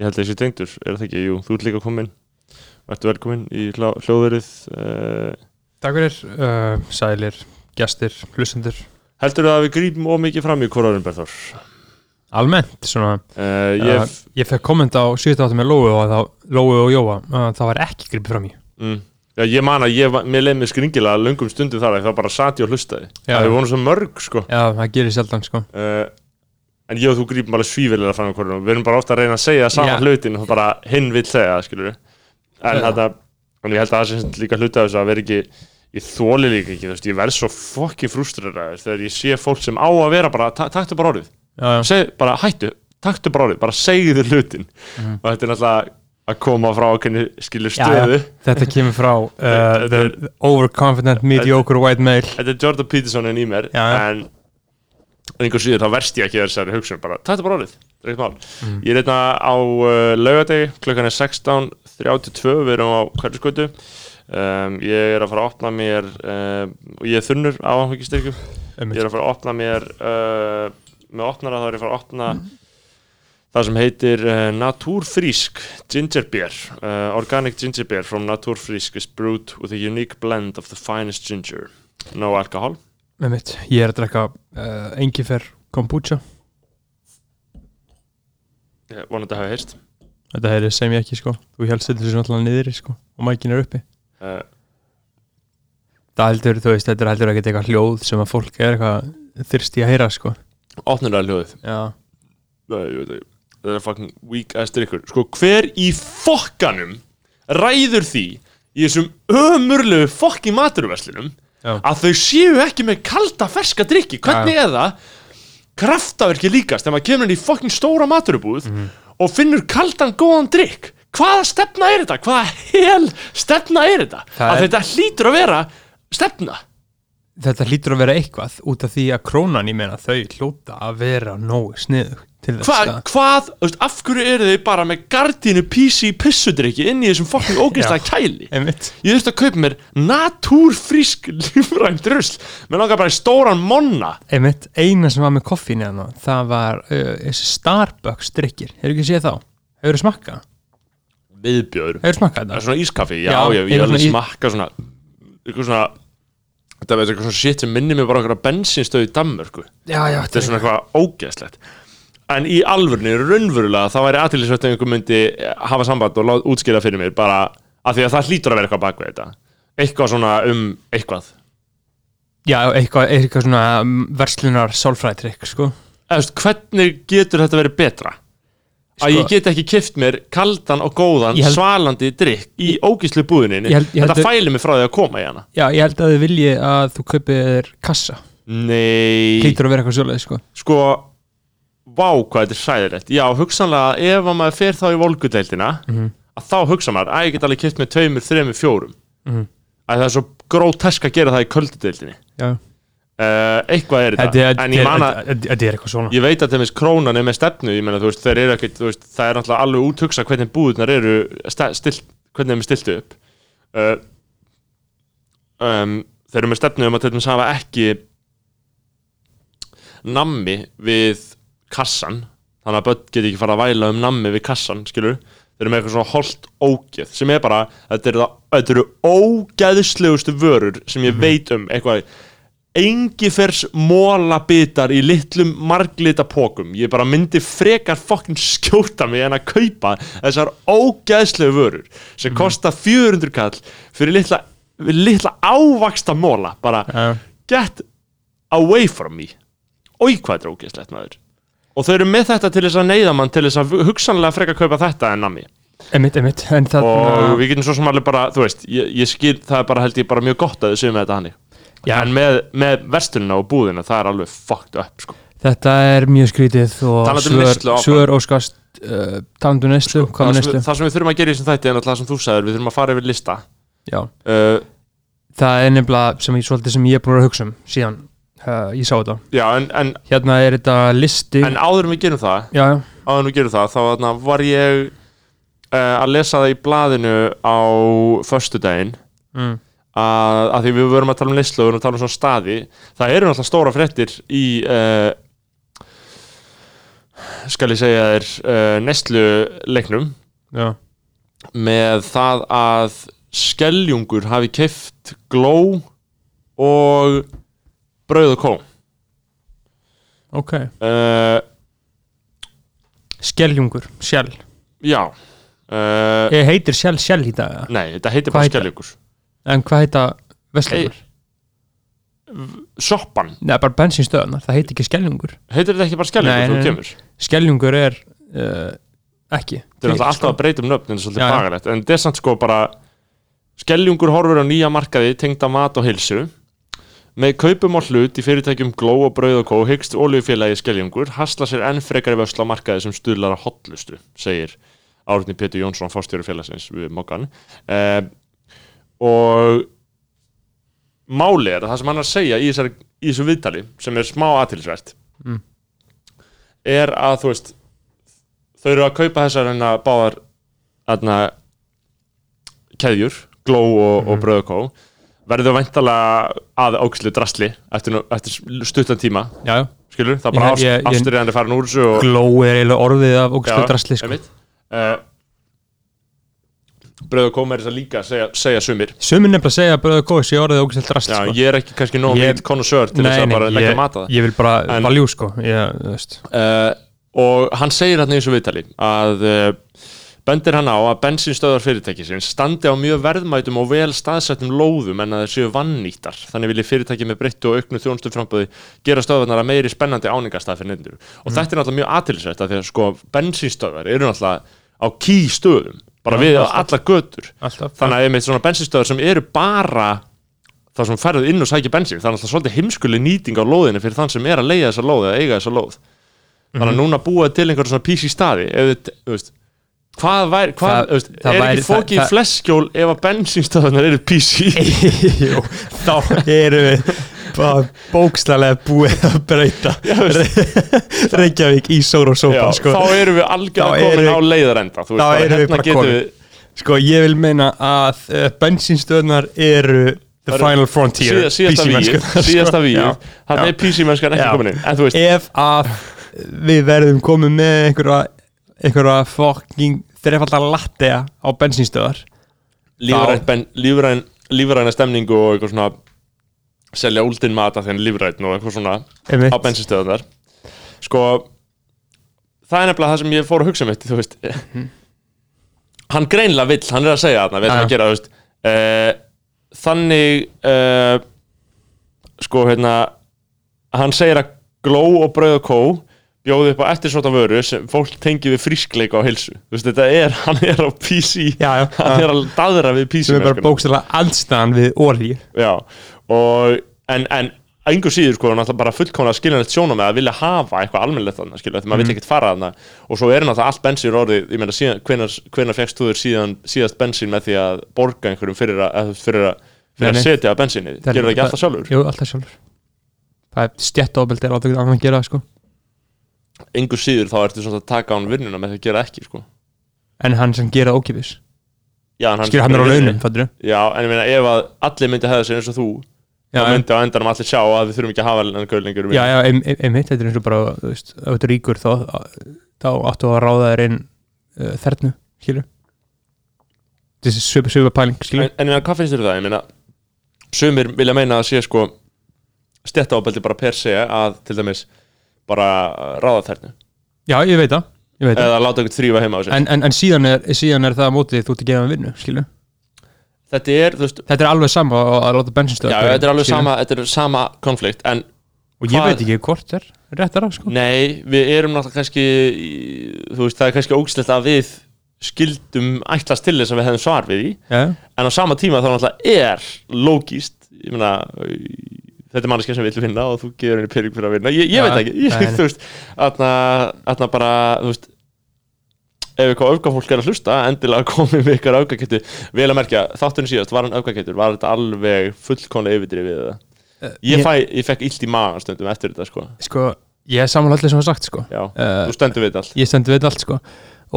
ég held að þessi tengdur, er það ekki, jú, þú ert líka komin Vertu velkomin í hljóðverið uh, Takk fyrir, uh, sælir, gestir, hlustendur. Heldur það að við grípum ómikið fram í korðarinn Berþór? Almennt, svona Uh, ég, ég, fekk komment á 78 með Lóu og, þá, Lóu og Jóa að það var ekki gripið fram í. Mm, já, ég man að ég, mér leið með skringilega löngum stundum þar að það bara sati og hlustaði. Já. Það við vorum svo mörg, sko. Já, það gerir sjaldan sko En ég og þú grípum alveg svífililega fram í korðarinn Við erum bara ofta að reyna að segja sama Já. hlutin og bara hinn vill segja skilur En Já. þetta, en ég held að það sem líka hluta af þessu að vera ekki Ég þóli líka ekki, veist, ég verð svo fokki frústreraður þegar ég sé fólk sem á að vera bara, ta taktu bara orðið Já, já, seg, bara hættu, taktu bara orðið bara segðu hlutin Mhm. og þetta er náttúrulega að koma frá okkur skilur stöðu þetta kemur frá uh, the overconfident mediocre white male þetta er Jordan Petersonin í mér já. En einhver síður þá verst ég ekki þessari hugsun bara, taktu bara orðið, það er ekkert mál. Mhm. ég er einna á uh, laugadegi klukkan er 16.32 við erum á hverju skötu um, ég er að fara að opna mér um, og ég er þunnur á áhengjastyrkjum ég er að fara að opna mér uh, með opnara þá er ég að fara að opna það sem heitir uh, Naturfrisk Ginger Beer uh, Organic Ginger Beer from Naturfrisk is brewed with a unique blend of the finest ginger. No alcohol Með mitt, ég er að drekka uh, engifer kombucha. Ég vonandi að hafa heyrst Þetta er sem ég ekki sko. Þú helst þetta sem alltaf niðri sko og mækin er uppi. Uh, Það heldur, þú veist, þetta er heldur ekkert eitthvað hljóð sem að fólk er eitthvað þyrsti að heyra sko. Að hljóðið. Það er fucking weak ass drikkur sko hver í fokkanum ræður því í þessum ömurlegu fokki maturverslunum Já. að þau séu ekki með kalda ferska drikki hvernig er það kraftaverki líkast þegar maður kemur inn í fokkin stóra maturubúð Mhm. og finnur kaldan góðan drikk hvaða stefna er þetta? hvaða hel stefna er þetta? Það að er- þetta hlýtur að vera stefna þetta hlýtur að vera eitthvað út af því að krónan, ég meina, þau hljóta að vera nógu sniðu til þess að hvað, þú veist, af hverju eru þið bara með gardínu PC pissudrykki inn í þessum fokkin ógeðslega kæli Einmitt. ég þurfti að kaupa mér natúrfrísk lífrænt rusl mér langar bara í stóran monna Einmitt, eina sem var með koffínu hérna, það var uh, Starbucks drikkir, hefur ekki séð þá? Hefur þú smakkað? viðbjör, Hefur smakkað það er þetta? svona ískaffi já, Já, ég alveg svona í- smakka svona eitthvað svona þetta er eitthvað svona shit sem minnir mér bara okkur að bensinstöð í Danmörku. Já, já, þetta er svona eitthvað ógeðslegt. En í alvörni, raunverulega þá væri aðtilsvægt ef einhver myndi hafa samband og láta útskýra fyrir mér bara af því að það hlýtur að vera eitthvað bak við þetta. Eitthvað svona um eitthvað. Já, eitthvað, eitthvað svona um, verslunar sálfræðtrykk, sko. Hvernig getur þetta verið betra að Sko- ég get ekki kift mér kaldan og góðan held- svalandi drikk í ógíslu búðinni. þetta að- fælir mig frá því að koma í hana. Já, ég held að þið vilji að þú kaupir kassa. Nei, Hlýtur að vera eitthvað svoleið, sko. Sko vá hvað þetta er sæðilegt. Já, hugsanlega ef að maður fer þá í volgudeildina Mhm. að þá hugsa maður að ég get alveg kipt með tveimur, þreimur, fjórum. Mhm. að það er svo grótesk að gera það í köldudeildinni. Já, eitthvað er þetta en ég man að þetta- þetta eitthvað svona. Ég veit að þeim veist krónan er með stefnu ég meina þú veist þeir eru ekkert það er náttúrulega alveg úthugsa hvernig búðunar eru stilt, hvernig þeim er stilt upp. Uh, um, þeir eru með stefnu um að dæmis hafa ekki nammi við kassan þannig að börn geti ekki fara að væla um nammi við kassan skilur þeir eru með eitthvað svona holt ógeð sem er bara, þetta eru, þetta eru ógeðslegustu vörur sem ég veit um eitthvað engifers mólabitar í litlum marglita pókum ég bara myndi frekar fokkin skjóta mig en að kaupa þessar ógeðslegu vörur sem kosta 400 kall fyrir litla, litla ávaksta móla bara Já, get away from me. Oi hvað er ógeðslegt maður. Og þau eru með þetta til þess að neyða mann til þess að hugsanlega frekar kaupa þetta en nammi. Einmitt, einmitt. En og við getum svo sem alveg bara, þú veist ég, ég skil, það er bara held ég bara mjög gott að þau séu með þetta hannig Já. en með, með verstunina og búðina það er alveg fucked up sko. Þetta er mjög skrítið og um svör, óskast uh, talandu neyslu, hvað það, með sem, það sem við þurfum að gera í þessum þætti er náttúrulega sem þú sagðir, við þurfum að fara yfir lista. Já, uh, það er nefnilega sem ég svolítið sem ég er búin að hugsa um síðan uh, ég sá þetta. Já, en, en, Hérna er þetta listi. en áður en við gerum það Já, já, áður en við gerum það, þá þarna, var ég uh, að lesa það í blaðinu á föstudaginn. Mm. Að, að því við verum að tala um listlu og við verum að tala um svona staði það eru náttúrulega stóra fréttir í uh, skal ég segja þér uh, Neslu leiknum Já, með það að skeljungur hafi keift gló og brauð og kó ok. Uh, Skeljungur, sjell Já. Uh, heitir sjell sjell í dag? Nei, þetta heitir bara skeljungur En hvað heita Vestlunar? Soppan, Nei, bara bensinstöðunar, það heitir ekki skeljungur heitir þetta ekki bara nei, þú kemur? Skeljungur er uh, ekki. Þetta er alltaf alltaf að breyta um nöfn það er svolítið bagalegt en þetta er samt sko bara Skeljungur horfur á nýja markaði tengda mat og heilsu. Með kaupum á hlut í fyrirtækjum Gló og Brauð og Kó hyggst olíufélagi Skeljungur hasla sér enn frekari vösla á markaði sem stuðlar að hotlustu segir Árni Pétur Jónsson fástjóri félagsins við Mokkan uh, og máli er að það sem hann er að segja í, þessari, í þessu viðtali sem er smá aðtilsvert Mm. er að þú veist þau eru að kaupa þessar hérna báðar hérna keðjur, gló og, Mhm. og bröðkó verður væntalega að ókslu drasli eftir, eftir stuttan tíma Já, skilur, það er bara Ég- ég- ég- afstyrjandi farin úr þessu og gló er eiginlega orðið af ógstu drasli sko. einmitt. Uh, bröðkó með þess að líka segja, segja sumir. Sumir nefnilega segja að bröðu góð sé orðið ógstu drasli Já, sko. ég er ekki kannski nóg mít konusör til þess að bara leggja mata það. ég vil bara En- valjú sko. Ég, uh, og hann segir hérna í þessu viðtali að uh, bendir hann á að bensinstöðar fyrirtækisins standi á mjög verðmætum og vel staðsettum lóðum en að þeir séu vannýttar. Þannig vilja fyrirtæki með breyttu og auknu þjónustu framböði gera stöðvarnar að meiri spennandi áningastað fyrir nefndur og þetta er náttúrulega mjög aðtilsvægt að því að sko bensinstöðar eru náttúrulega á ký stöðum bara Já, við alltaf. allar götur Alltaf þannig að einmitt svona bensinstöðar sem eru bara það sem ferðu inn og sækja bensin það er svolítið heimskuli nýting á lóðinu fyrir þann sem er að leiða þessa lóð eða eiga þessa lóð þannig Mhm. að núna búa til einhverjum svona písi staði þú veist hvað væri, hvað, veist, það er væri- ekki fókið í fleskjól ef að bensinstöðunar eru písi þá erum við bara bókslega búið að breyta Reykjavík í Sóra og Sópa sko. þá erum við algjörlega komin á leiðarenda þá erum við hérna bara komin. við sko ég vil meina að uh, bensinstöðnar eru the eru final frontier síða, síðasta víð sko. þannig er písi mennskan ekki komin inn ef að við verðum komið með einhverja einhverja fucking þrefaldar lattea á bensinstöðar lífræn, ben, lífræn, lífræna stemningu og eitthvað svona selja úldin mat að þenni lífræn og eitthvað svona á einmitt, bensinstöðunar sko það er nefnilega það sem ég fór að hugsa mitt þú veist. Hann greinlega vill, hann er að segja þarna við ætlum að gera, þú veist. Uh, þannig uh, sko hérna hann segir að gló og brauð og kó bjóði upp á eftirsóta vöru sem fólk tengi við frískleika og heilsu. Þú veist þetta er, hann er á PC já, já, hann er að daðra við PC sem er bara bókstæðlega andstæðan við orði Já, og en, en einhver síður sko, náttúrulega bara fullkomlega skiljanlegt sjónum með að vilja hafa eitthvað almennilegt þarna, skilja, þetta maður Mhm. vill ekkert fara þarna. Og svo er náttúrulega allt bensín orðið, ég meina, hvenar, fegst þú þér síðan, síðast bensín með því að borga einhverjum fyrir að, fyrir að, fyrir að setja að Það er- gerur það ekki það- alltaf sjálfur? jú, alltaf sjálfur. Það er stjættóbeld er alltaf að gera sko. Einhver síður þá ertu svona að taka án vinnuna með því að gera ekki, sko. en hann sem gera ókipis Já, en skilur hann er á launum, fattur Já, en ég meina, ef að allir myndi hefða sér eins og þú, þá myndi á endanum allir sjá að við þurfum ekki að hafa en gaur lengur já, já, ein- ein- einmitt, þetta er eins og bara þú veist, ef þetta er ríkur þá, þá áttu að ráða þér inn uh, þernu, skilur þessi söpa, söpa pæling, skilur en, en hvað finnst þér um það? Ég meina, sumir vilja meina að sé sko stjættaábeldi bara per se að til dæmis bara ráða þærnu já, ég veit það, ég veit það. Eða láta eitthvað þrýfa heima á sér. En, en, en síðan, er, síðan er það að mótið þú ert að gefa hann vinnu, skilur þetta er, þú veist, þetta er alveg sama að, láta bensinstöð já, þetta er alveg sama þetta er sama konflikt, en og ég veit ekki hvort er réttar af, sko. Nei, við erum náttúrulega kannski í- þú veist, það er kannski ógslegt að við skildum ætlast til þess að við hefðum svar við því. Já, en á sama tíma þá náttúrulega er lógist, ég meina þetta er manneskja sem viljum vinna og þú gefur henni pening fyrir að vinna, ég, ég Já, veit ekki ég, nei, nei. þú veist, atna, atna bara þú veist ef eitthvað öfgafólk er að hlusta, endilega komið með ykkur öfgakettu, vel að merkja þátturinn síðast, var hann öfgakettur, var þetta alveg fullkonlega yfirdrifið við það ég, fæ, ég fekk illt í magan stundum eftir þetta sko, sko, ég er saman öllu sem var sagt, sko. Já, uh, þú stendur við allt. ég stendi við allt, sko.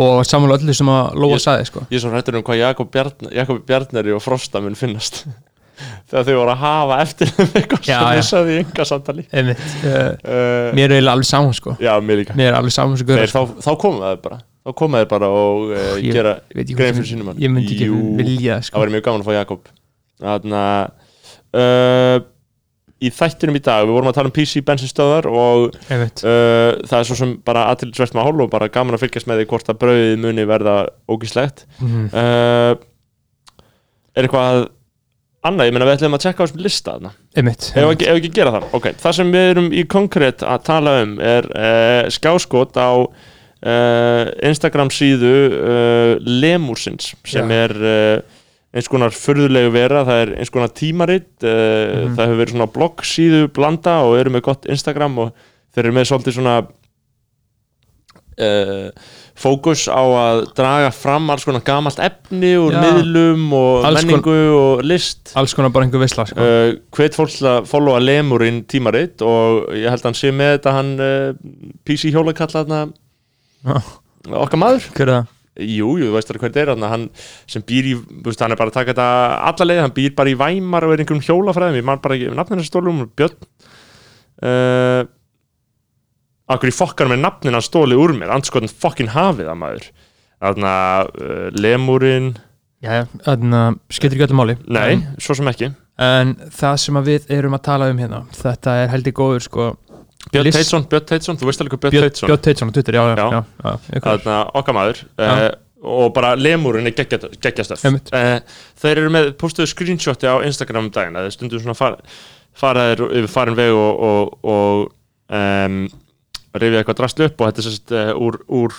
Og saman öllu sem að Lóa sagði, sko. ég er svo hrættur um hvað Jakob, Bjarn, Jakob Bjarnari og Frosta mun finnast. Þegar þau voru að hafa eftir þeim eitthvað sem ég sagði í enga samtali. Einmitt. Uh, uh, mér er alveg saman sko. Já, mér líka. Mér er alveg saman sem Þeir, guður þá, þá komum það bara þá koma þeir bara og uh, Ég gera grein fyrir sínum ég myndi ekki vilja það sko. væri mjög gaman að fá Jakob. Þannig að uh, í þættinum í dag, við vorum að tala um PC bensinstöðar og uh, það er svo sem bara aðtilsvert með hól og bara gaman að fylgjast með því hvort að brauðið muni verða ógíslegt Mhm. uh, er eitthvað annað, ég meina við ætlum að tjekka á þessum lista þarna. Ef ekki, ekki gera það, ok Það sem við erum í konkrétt að tala um er skjáskot á Instagram síðu uh, Lemursins sem Já. er uh, eins konar furðulegu vera, það er eins konar tímarit uh, Mhm. það hefur verið svona blogg síðu blanda og eru með gott Instagram og þeir eru með svolítið svona uh, fókus á að draga fram alls konar gamalt efni Já. miðlum og Alls menningu og list alls konar bara einhver visla sko. uh, hvet fólk til að followa Lemurinn tímaritt og ég held að hann sé með þetta hann uh, PC hjólakalla þarna Já. Okkar maður. Hver er það? jú, jú, þú veist það hvað þetta er þarna. Hann sem býr í, veist, hann er bara að taka þetta alla leið, hann býr bara í Væmar og er einhverjum hjólafræðum, ég man bara ekki nafninu stólum Björn. Uh, Akkur í fokkar með nafnin hann stóli úr mér, andskotin fokkin hafið það maður. Þarna uh, Lemurinn já, þannig að skiptir ekki öllu máli. Nei, en, svo sem ekki. en það sem að við erum að tala um hérna þetta er heldur góður sko Björn Teitsson, Björn Teitsson, þú veist alveg hvað Björn Teitsson. Björn Teitsson á Twitter, já, já, Já. já, ykkur. þarna okkar maður uh, og bara lemurinn er geggjastöf uh, þeir eru með postuðu screenshoti á Instagram um daginn að þeir stundum svona far, faraðir yfir farin veg og, og, og um, rifja eitthvað drast upp og þetta er sérst uh, úr, úr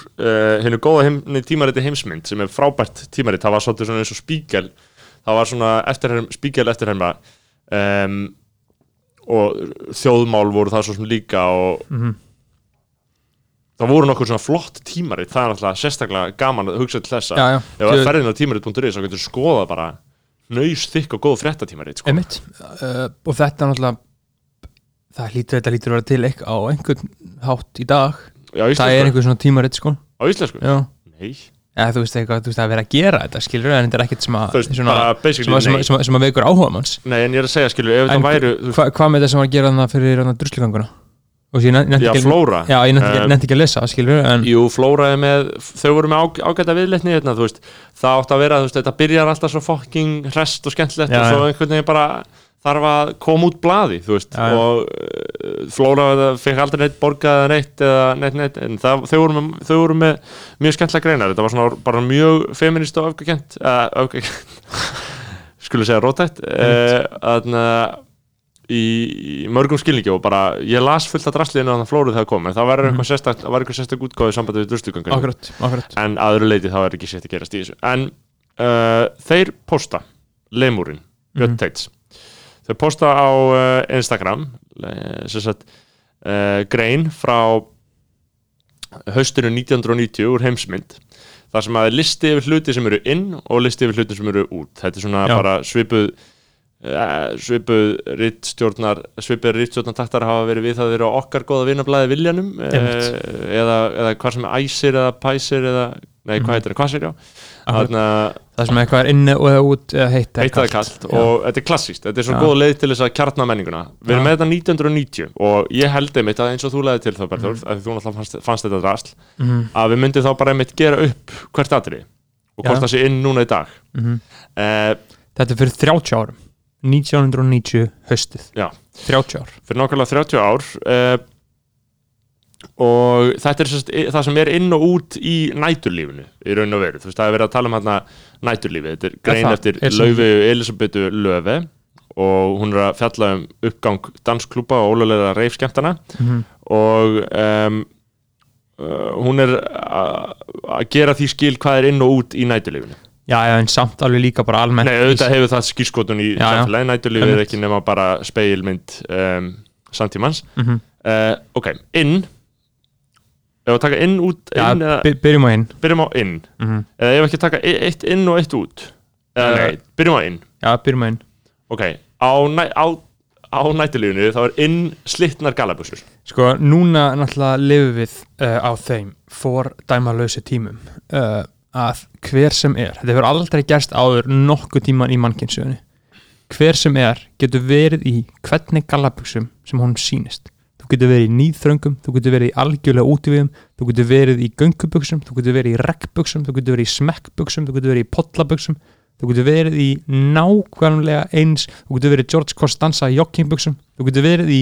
hennu góða heim, tímariti heimsmynd sem er frábært tímarit, það var svolítið svona eins og spíkel það var svona eftirherm, spíkel eftirherma um, og þjóðmál voru það svo sem líka og Mhm. það voru nokkur svona flott tímarit það er náttúrulega sérstaklega gaman að hugsa til þessa. Já, já, ef það ferðin á tímarit.is þá getur skoða bara nöys þykk og góð fréttatímarit sko. einmitt. Uh, og þetta er náttúrulega það lítur, þetta lítur að vera til eitthvað á einhvern hátt í dag. Já, það er einhver svona tímaritt sko. Á íslensku? Já, Nei, eða þú veist eitthvað, þú veist að vera að gera þetta skilur, en þetta er ekkert sem að sem, að, vekur áhuga manns. Nei, en ég er að segja, skilju, ef það væru veist, Hva, hvað með þetta sem var að gera þarna fyrir drusluganguna Já, Flóra. Já, ég nefndi Eh, ekki, að lesa skilur, en Jú, Flóra er með, þau voru með ágæta viðleitni hérna, þú veist, það átt að vera, þú veist, þetta byrjar alltaf svo fucking hrest og skemmtilegt Já, og svo einhvern veginn bara þarf að koma út blaði, þú veist, Já, já. og uh, Flóra fekk aldrei neitt borgað eða neitt eða neitt, neitt, en það, þau, voru með, þau voru með mjög skemmtilega greinar, þetta var svona bara mjög feminist og öfgakent, uh, öfgakent, skulle segja rótætt, uh, að í, í mörgum skilningi og bara ég las fullt af drastliðinu að það flóruð það kom en það var Mhm. eitthvað sérstakt, það var eitthvað sérstakt útgáðu sambandi við akkurat en að öðru leiti þá er ekki sétt að gerast í þessu en uh, þeir posta lemurinn, Björn Mhm. Teits þau posta á uh, Instagram sem sagt uh, grein frá haustinu 1990 úr heimsmynd þar sem að listi yfir hluti sem eru inn og listi yfir hluti sem eru út. Þetta er svona Já. bara svipuð svipuð rittstjórnar svipuð rittstjórnartaktar hafa verið við það eru okkar góða vinnablaði viljanum eða, eða hvað sem er æsir eða pæsir eða, nei hvað Mhm. heitir það, hvað sér já. Þannig að það sem eitthvað er inni og eða út eða heitt heitt eða kallt og þetta er klassíst, þetta er svo Já. góð leið til þess að kjarna menninguna við erum með þetta 1990 og ég held einmitt að eins og þú leiði til þá Berður, Mhm. að þú náttúrulega fannst, fannst þetta drasl mm að við myndum þá bara einmitt gera upp hvert aðri og hvort Já. það sé inn núna í dag -hmm. uh, þetta er fyrir 30 árum 1990 haustið Já. 30 ár fyrir nákvæmlega 30 ár uh, og þetta er sérst, það sem er inn og út í næturlífinu í raun og veru, þú veist það er verið að tala um hérna næturlífi, þetta er grein það? eftir Laufi Elisabetu Löfe og hún er að fjalla um uppgang dansklúpa og ólulega reifskemtana mm -hmm. og um, uh, hún er að gera því skil hvað er inn og út í næturlífinu. Já, já, en samt alveg líka bara almennt Nei, auðvitað hefur það skýrskotun í samfélagi, næturlífið er ekki nema bara speilmynd um, samtímans. Mm -hmm. uh, Ok, inn Ef að taka inn, út, inn eða, by- byrjum á inn. Byrjum á inn. Mm -hmm. eða ef ekki taka eitt inn og eitt út eða nei, byrjum á inn. Já, byrjum á inn. Ok, á, næ, á, á næturlífinu þá er inn slittnar galabusur Sko, núna náttúrulega lifum við uh, á þeim fordæmalösu tímum uh, að hver sem er, þetta hefur aldrei gerst áður nokkuð tíman í mannkynnsögunni hver sem er getur verið í hvernig gallabuxum sem honum sýnist þú getur verið í nýþröngum, þú getur verið í algjörlega útífiðum, þú getur verið í göngubuxum þú getur verið í rekkbuxum, þú getur verið í smekkbuxum þú getur verið í pollabuxum þú getur verið í nákvæmlega eins þú getur verið George Costanza joggingbuxum þú getur verið í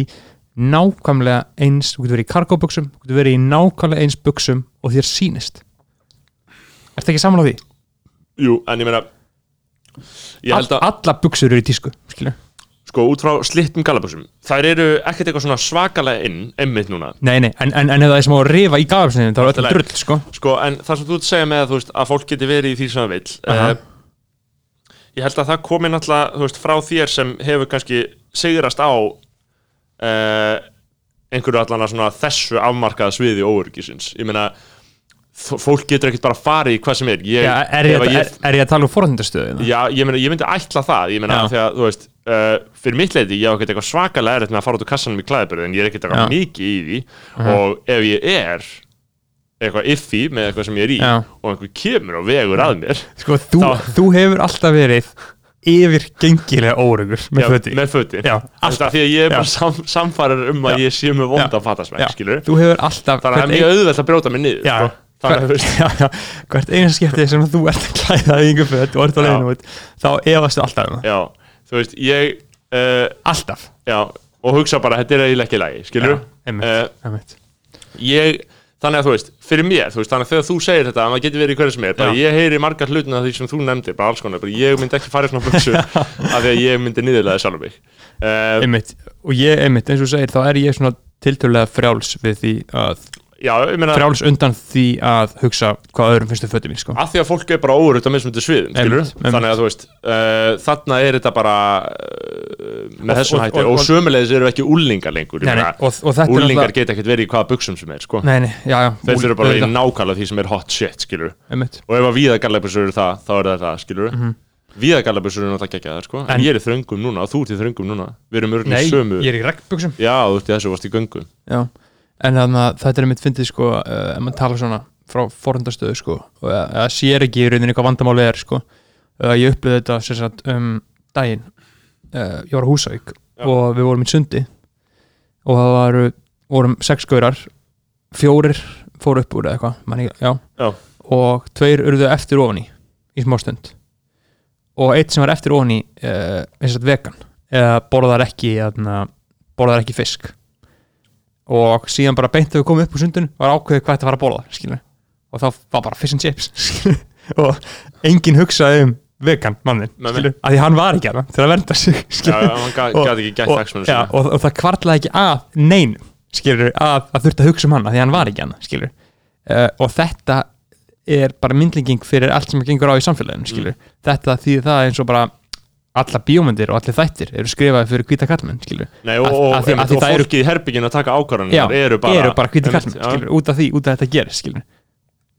nákvæmlega eins þú getur verið í cargobuxum, þú getur verið í nákvæmlega eins buxum og þér sýnist Ertu ekki saman á því? Jú, en ég meina All, alla buxur eru í tísku skilur sko, út frá slittum galaböksum Þær eru ekkert eitthvað svona svakalega inn Einmitt núna. Nei, nei, en, en, en ef það er smá að rifa í gafafsniðin þá er þetta drull, sko. Sko, en það sem þú ert að segja með að, veist, að fólk geti verið í því sem það Aha. uh, Ég held að það komi náttúrulega, þú veist, frá þér sem hefur kannski sigrast á uh, einhverju allan að svona þessu afmarkaða sviði óörgisins Ég meina, fólk getur ekkert bara farið í hvað sem er. Ég, Já, er, ég, að er, er ég að tala um forhundastöðu? Já, ég, ég myndi ætla það. Ég Já. af því að, þú veist, uh, fyrir mitt leiti ég á ekkert eitthvað svakalega erfitt með að fara út úr kassanum í klæðbyrðu en ég er ekkert eitthvað. Mhm. mikið í því. Og ef ég er eitthvað iffi með eitthvað sem ég er í Já. og einhver kemur og vegur að mér Sko, þú, Þá- þú hefur alltaf verið yfir gengilega órugur með Já, föti með Já, alltaf. því að ég er bara sam, samfærar um að Já. ég sé með vonda Já. fatasmæk, Já, skilur Þú hefur alltaf þannig að það er mjög auðvelt að brjóta mig niður sko. að þú hvert einu skiptið sem þú ert að klæða í yngur föt og ert á út þá efastu alltaf um það. Já, þú veist, ég uh, Alltaf. Já, og hugsa bara, þetta er eiginlega ekki í lagi, skilur uh, ég, þannig að þú veist fyrir mér, þú veist, þannig að þegar þú segir þetta að maður getur verið í hverju sem er, bara Já. ég heyri margar hlutin af því sem þú nefndir, bara alls konar bara ég myndi ekki fara í svona buksu af því að ég myndi niðurlega sjálf mig. Uh, Og ég, einmitt, eins og segir, þá er ég svona tiltölulega frjáls við því að frjáls undan því að hugsa hvað öðrum finnst þau fötum mín, sko. Af því að fólk er bara óurut á mismundi sviðum, Einmitt, einmitt. þannig að þú veist, uh, þarna er þetta bara uh, með Og- þessum og- hætti. og- og, og- sömulegis eru ekki úlingar lengur Nei, nei, og, og úlingar náttúrulega- geta ekkert verið í hvaða buksum sem er, sko. Nei, nei, já, já. Þeir þurfa bara í nákvæmlega því sem er hot shit, og ef að víða gallabusur eru það, þá er það það, skilur mm -hmm. víða gallabusur eru náttúrulega ekki það, sko. En. En- ég er í þröngum núna og þú ert í þröngum núna. Við erum Nei, í sömu ég er í regnbuxum. Já, þú ert í þessu, varst í göngum. Já, en þannig að þetta er mitt fyndið sko, uh, ef maður tala svona frá forundastöðu sko, og að að sér ekki í rauninni hvað vandamáli er sko uh, ég upplýði þetta sem sagt um daginn, uh, ég var á Húsavík Já. og við vorum í sundi og það varu, vorum sex gaurar fjórir fóru upp úr eða eitthvað, og tveir urðu eftir ofan í í smá stund. Og eitt sem var eftir ofan í eins og vegan eða borðar ekki borðar ekki fisk og síðan bara beint þegar við komum upp úr sundinu var ákveðið hvað þetta var að borða skilur. og þá var bara fish and chips skilur. og enginn hugsaði um vegan mannin skilur, að því hann var ekki að til að vernda sig já, Og- og, sinna. og, og það kvartlaði ekki að nein skilur, að, að þurfti að hugsa um hann að því hann var ekki hann skilur. Uh, og þetta er bara myndlinging fyrir allt sem gengur á í samfélaginu skilur. þetta því það er eins og bara alla bíómyndir og allir þættir eru skrifaði fyrir hvíta kallmenn. Nei, og, og, og það eru- fólki í herbygginu að taka ákvarðanir eru bara, einmitt, kallmenn út af því, út af þetta gerir skilur.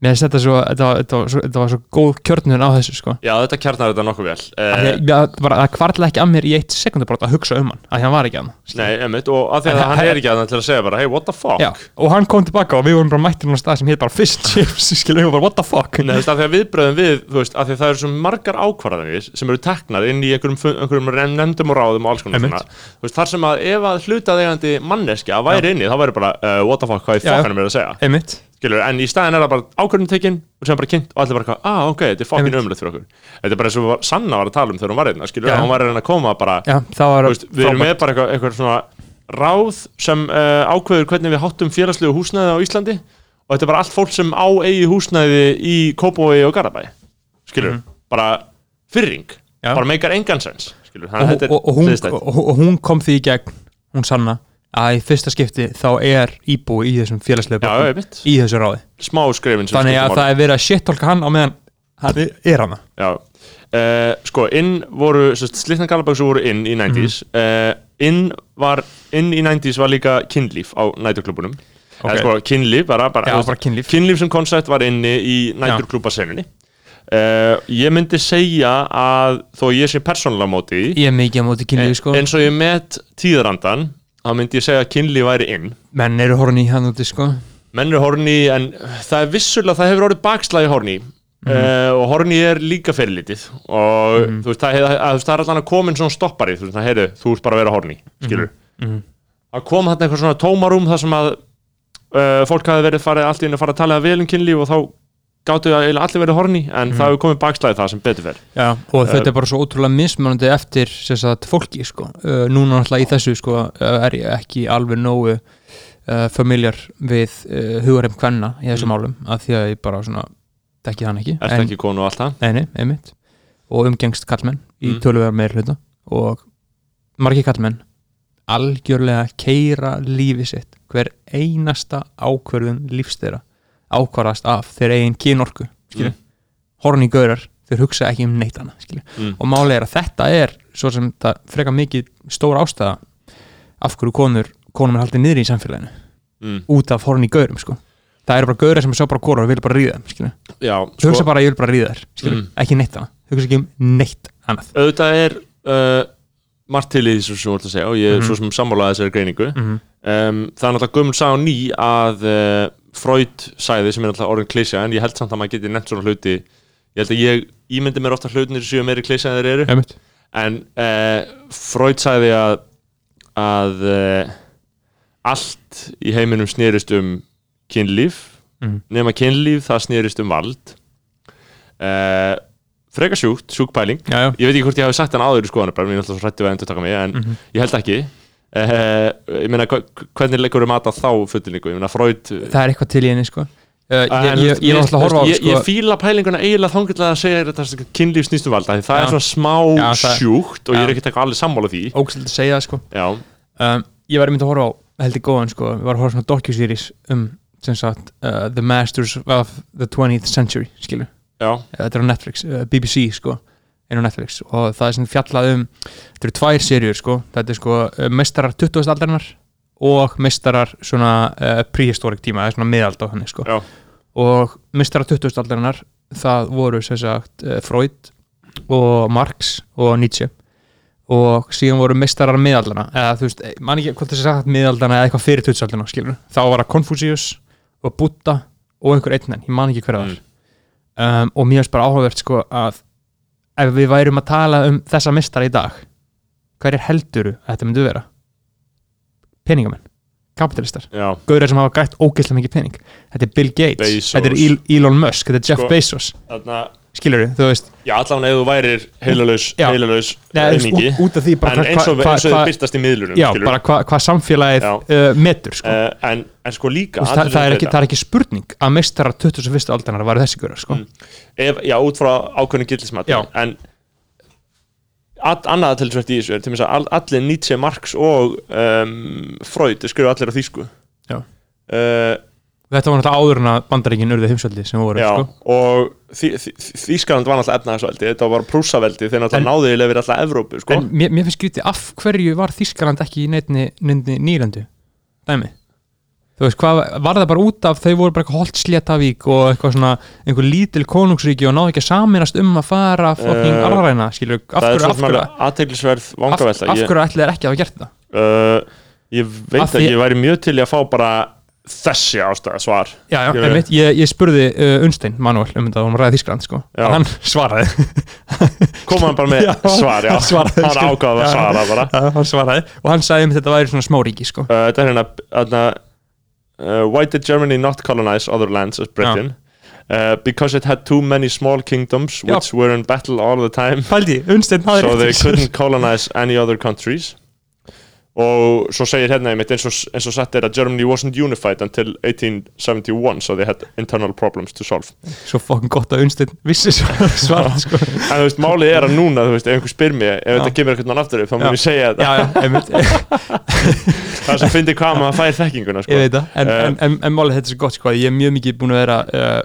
Mér finnst þetta svo þetta, var- þetta, var svo þetta var svo góð kjörnun á þessu sko. Já, þetta kjarnar þetta nokkuð vel. Að bara, það kvartlaði ekki að mér í eitt sekundabrót að hugsa um hann að hann var ekki hann Nei, einmitt, og að því að hann er ekki að til að segja bara Hey, what the fuck? Já, og hann kom tilbaka og við vorum bara mættir á stað sem heit bara fish chips skilur, við bara what the fuck? Nei, þú veist, að því að viðbröðum við, þú veist, að því að það eru svo margar ákvarðanir sem eru teknar inn í einhverjum nefndum og ráðum skilur, en í staðin er það bara ákvörðum tekinn og sem bara kynnt og allir bara ah, ok, þetta er fokkin umlegt fyrir okkur þetta er bara eins og var- Sanna var að tala um þegar hún var einna, skilur, Já. að hún var reyna að koma bara, þú veist, við erum með bara eitthvað, eitthvað svona ráð sem uh, ákveður hvernig við háttum félagslegu húsnæði á Íslandi og þetta er bara allt fólk sem á eigi húsnæði í Kópavogi og Garabæ skilur, bara fyrring. Já. bara meikar engan sens skilur, og, og, og, og hún kom því í gegn hún sanna að í fyrsta skipti þá er íbúi í þessum félagslega bókum í þessu ráði. Smá skrifin sem þannig að það er verið að shittolka hann á meðan hann er hana Já, uh, sko, inn voru, slitna galaböksu voru inn í 90s Mhm. uh, inn var, inn í 90s var líka kynlíf á næturklubunum Ok. okay. sko, kynlíf, bara, bara, Já, bara kynlíf. kynlíf sem koncept var inni í næturklubasenunni uh, ég myndi segja að þó ég sé persónulega móti ég er mikið móti kynlífi sko. eins og ég met tíðarandan þá myndi ég segja að kynlíf væri inn. Menn eru horni hann úti sko. Menn eru horni en það er vissulega, það hefur orðið bakslægi horni uh, og Horny er líka fyrir lítið og Mhm. þú veist, það, að, að, það er allan að komin svona stoppari þú veist, það heyrðu, þú ert bara að vera Horny skilur, Mhm. að koma þarna eitthvað svona tómarúm þar sem að uh, fólk hafi verið farið allt í einu að fara að tala vel um kynlíf og þá gáttu að allir verið Horny en Mhm. það hefur komið bakslæði það sem betur fer Já, og þetta er bara svo ótrúlega mismunandi eftir sagt, fólki sko. uh, núna náttúrulega í þessu sko, uh, er ég ekki alveg nógu uh, familjar við uh, hugareim kvenna í þessum Mm. málum af því að ég bara svona dekki þann ekki Ertu ekki konu og allt það? Nei, einmitt og umgengst kallmenn í Mm. tölulega meir hluta og margir kallmenn algjörlega keira lífi sitt hver einasta ákvörðun lífs þeirra ákvarðast af þeir eigin kynorku Mm. horni gaurar þeir hugsa ekki um neitt annað Mm. og málið er að þetta er svo sem það frekar mikið stór ástæða af hverju konur konum er haldið niður í samfélaginu Mm. út af horni gaurum sko það eru bara gaurar sem er svo bara konur og vil bara ríða þeim Þú hugsa bara að ég vil bara ríða skilur, Mm. ekki neitt annað, þú hugsa ekki um neitt annað auðvitað er uh, margt til í þessu sem þú ert að segja og ég er Mhm. svo sem sammálaði þessari greiningu mm -hmm. um, það er náttúrulega gömul sá ný að uh, Freud sæði sem er náttúrulega orðin klísja en ég held samt að maður geti nefnt svona hluti. Ég held að ég ímyndi mér ofta hlutinir séu meiri klísja en þeir eru. Einmitt. en uh, Freud sæði að að uh, allt í heiminum snerist um kynlíf. Mhm. nema kynlíf það snerist um vald. Uh, freka sjúkt, sjúkpæling Já, já. Ég veit ekki hvort ég hafi sagt hann áður í skoðanabræðum ég er alltaf svo hrættu við að endur taka mig en Mhm. ég held ekki uh, ég meina hvernig leikur um mat á þá fullningu, ég meina Freud Það er eitthvað til í henni sko. Uh, Ég, En, ég, ég, ég ég, sko, ég fíla pælinguna eiginlega þangilega að segja þetta kynlíf snýstum valda því það Já. er svona smá það- sjúkt og ég er ekkert eitthvað allir sammála því. Ógstild að segja það sko um, Ég var einmitt að horfa á heldur góðan sko. Ég var að horfa svona docu-series um sem sagt uh, The Masters of the 20th Century skilur já, Þetta er á Netflix, BBC sko er á Netflix og það er sem fjallað um þetta eru tvær serjur sko þetta er sko uh, meistarar 20. aldarinnar og meistarar svona uh, prehistoric tíma, það er svona miðald á henni sko og meistarar 20. aldarinnar það voru sem sagt uh, Freud og Marx og Nietzsche og síðan voru meistarar miðaldana eða þú veist, man ekki hvort þessi sagt miðaldana eða eitthvað fyrir 20. aldarina skilur þá var það Confucius og Buddha og einhver einn en, ég man ekki hver það var um, og mér finnst bara áhugavert sko að ef við værum að tala um þessa mistara í dag hverjir helduru að þetta myndi vera? Peningamenn kapitalistar, já, gauðir sem hafa grætt ógeðslega mikið pening. Þetta er Bill Gates, Bezos. þetta er El- Elon Musk þetta er Jeff Sko- Bezos, þarna skilur við, þú veist já, allavega ef þú værir heilalaus, heilalaus einingi út, út af því bara en eins og, og þið byrtast í miðlunum já, bara hvað hva samfélagið uh, metur sko. uh, en, en sko líka veist, það, það, er ekki, það er ekki spurning að meistarar 21. aldarinnar var þessi gauðar sko. Mm. ef, já, út frá ákveðinu gildismat Já. en all, annað tilsvært í þessu er til þess að all, allir Nietzsche, Marx og um, Freud skrifa allir á þýsku Já. uh, þetta var náttúrulega áður en að bandaríkin urðu heimsveldi sem voru já, sko. og Þý- Þý- Þýskaland var náttúrulega efnahagsveldi þetta var prúsaveldi þeir náttúrulega En- náðu í lefir alltaf Evrópu sko. en mér, mér finnst skrítið af hverju var Þískaland ekki í neittni nýlandu dæmi þú veist, hvað, var það bara út af þau voru bara eitthvað holt Sléttavík og eitthvað svona einhver lítil konungsríki og náðu ekki að saminast um að fara fokking Eh, uh, alræna, skilur, af er hverju, af hverju, af, af ég, að ég veit að því- ég væri mjög til að fá bara þessi ástæða svar. Já, já, Skilurðu? einmitt, ég, ég spurði uh, Unstein Manuel um þetta, hún ræði Þískland sko. Og hann svaraði. Koma hann bara með Já, svar já. hann svaraði, hann skil. ákvaða að svara bara. hann svaraði. Og hann sagði um þetta væri svona smáríki sko. uh, þetta er hérna, hérna uh, why did Germany not colonize other lands as Britain? Uh, because it had too many small kingdoms which were in battle all the time. Pældi, Unstein so they couldn't colonize any other countries og svo segir hérna einmitt eins og, eins og sagt er að Germany wasn't unified until 1871 so they had internal problems to solve svo fokkin gott að Unstein vissi svaraði sko. en þú veist, málið er að núna, þú veist, ef einhver spyr mig ef þetta kemur eitthvað upp, þá mun ég segja þetta já, já, einmitt það sem finnir hvað maður fær þekkinguna sko. ég veit það, en, Eh. en, en, en málið þetta er svo gott sko, ég er mjög mikið búin að vera uh,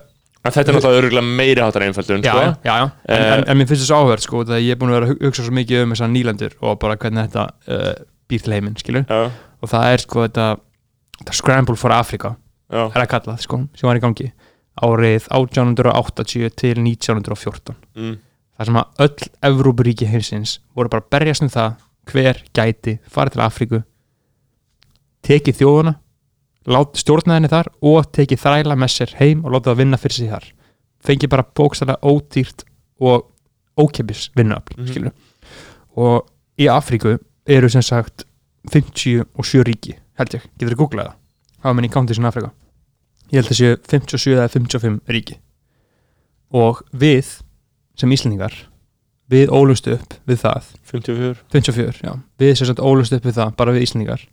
en þetta er náttúrulega örgulega meiri hátar einföldun já, sko. já, já. En, Eh. en, mér finnst þetta svo áhverð sko, það ég er búin að vera að hu- hugsa svo mikið um þessar nýlendur og bara hvernig þetta uh, býr til heiminn, skilur já, og það er sko þetta, þetta Scramble for Africa, já, er að kallað sko, sem var í gangi árið 1880 til 1914 mm, þar sem að öll Evrópuríki heimsins voru bara að berjast um það hver gæti farið til Afríku tekið þjóðuna lát stjórna henni þar og tekið þræla með sér heim og láta það vinna fyrir sig þar. Fengi bara bókstæðlega ódýrt og ókeppis vinnuafl Mhm. skilur og í Afríku eru sem sagt 57 ríki held ég, getur þú googlað það? Hafa menn í counties in Afrika ég held að séu 57 eða 55 ríki. Og við sem Íslendingar við ólumst upp við það. 54 54, já, við sem sagt ólust upp við það bara við Íslendingar,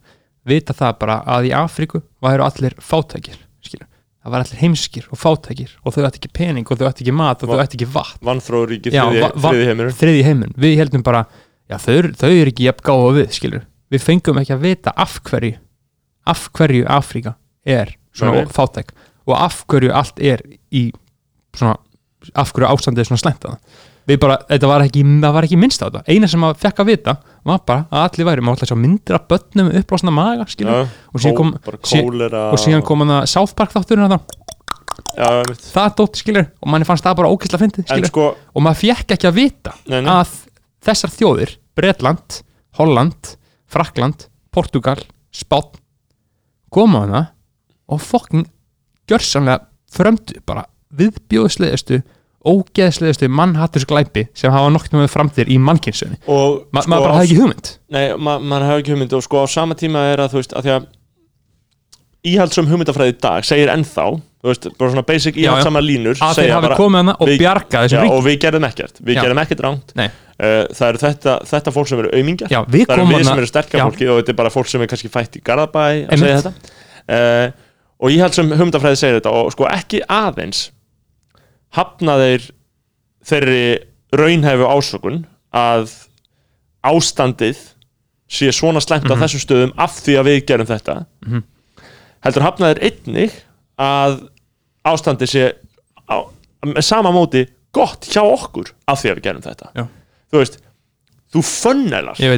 vita það bara að í Afríku væru allir fátækir skilur, það var allir heimskir og fátækir og þau ætti ekki pening og þau ætti ekki mat og þau Va- ætti ekki vatn, Vannþróuríki, Já, þriði, þriði heimur þriði heimun við heldum bara, já þau, þau eru ekki jafn gáða við, skilur, við fengum ekki að vita af hverju, af hverju Afríka er svona Nei. fátæk og af hverju allt er í svona, af hverju ástandið er svona slæmt að það við bara, þetta var ekki, það var ekki minnst á þetta. Eina sem maður fekk að vita var bara að allir væri, maður ætla að af börnum með uppblásna maga, skilur, Já, og síðan kom, sí- og síðan kom hann að South Park þátturinn að Já, einmitt. það dótt, skilur, og manni fannst það bara ókvæsla fyndið, En skilur, sko, og maður fekk ekki að vita nei, nei, að þessar þjóðir, Bretland Holland, Frakland Portugal, Spán koma hana og fokking gjörsamlega frömdu bara viðbjóðsleðistu ógeðsleðistu mannhattursglæpi sem hafa nokt með framtíð í mannkynnsöðni og Ma sko, maður bara hafði ekki hugmynd. Nei, ma maður hefur ekki hugmynd og sko á sama tíma er að þú veist, að því að íhaldsum hugmyndafræði í dag segir ennþá, þú veist, bara svona basic íhaldsama línur að þeir hafi komið hana og bjargað þessum rík og við gerðum ekkert. Við Já. gerðum ekkert ránt uh, það eru þetta, þetta fólk sem eru við það eru við sem hana eru sterkar já. fólki og þetta er bara fólk sem er kannski fætt í Garðabæ að segja þetta. Uh, og íhaldsum hugmyndafræði segir þetta og sko ekki aðeins hafna þeir þeirri raunhæfu ásökun að ástandið sé svona slæmt Mhm. á þessum stöðum af því að við gerum þetta. Mhm. Heldur hafna þeir einnig að ástandið sé á, með sama móti gott hjá okkur af því að við gerum þetta. Já. þú veist, þú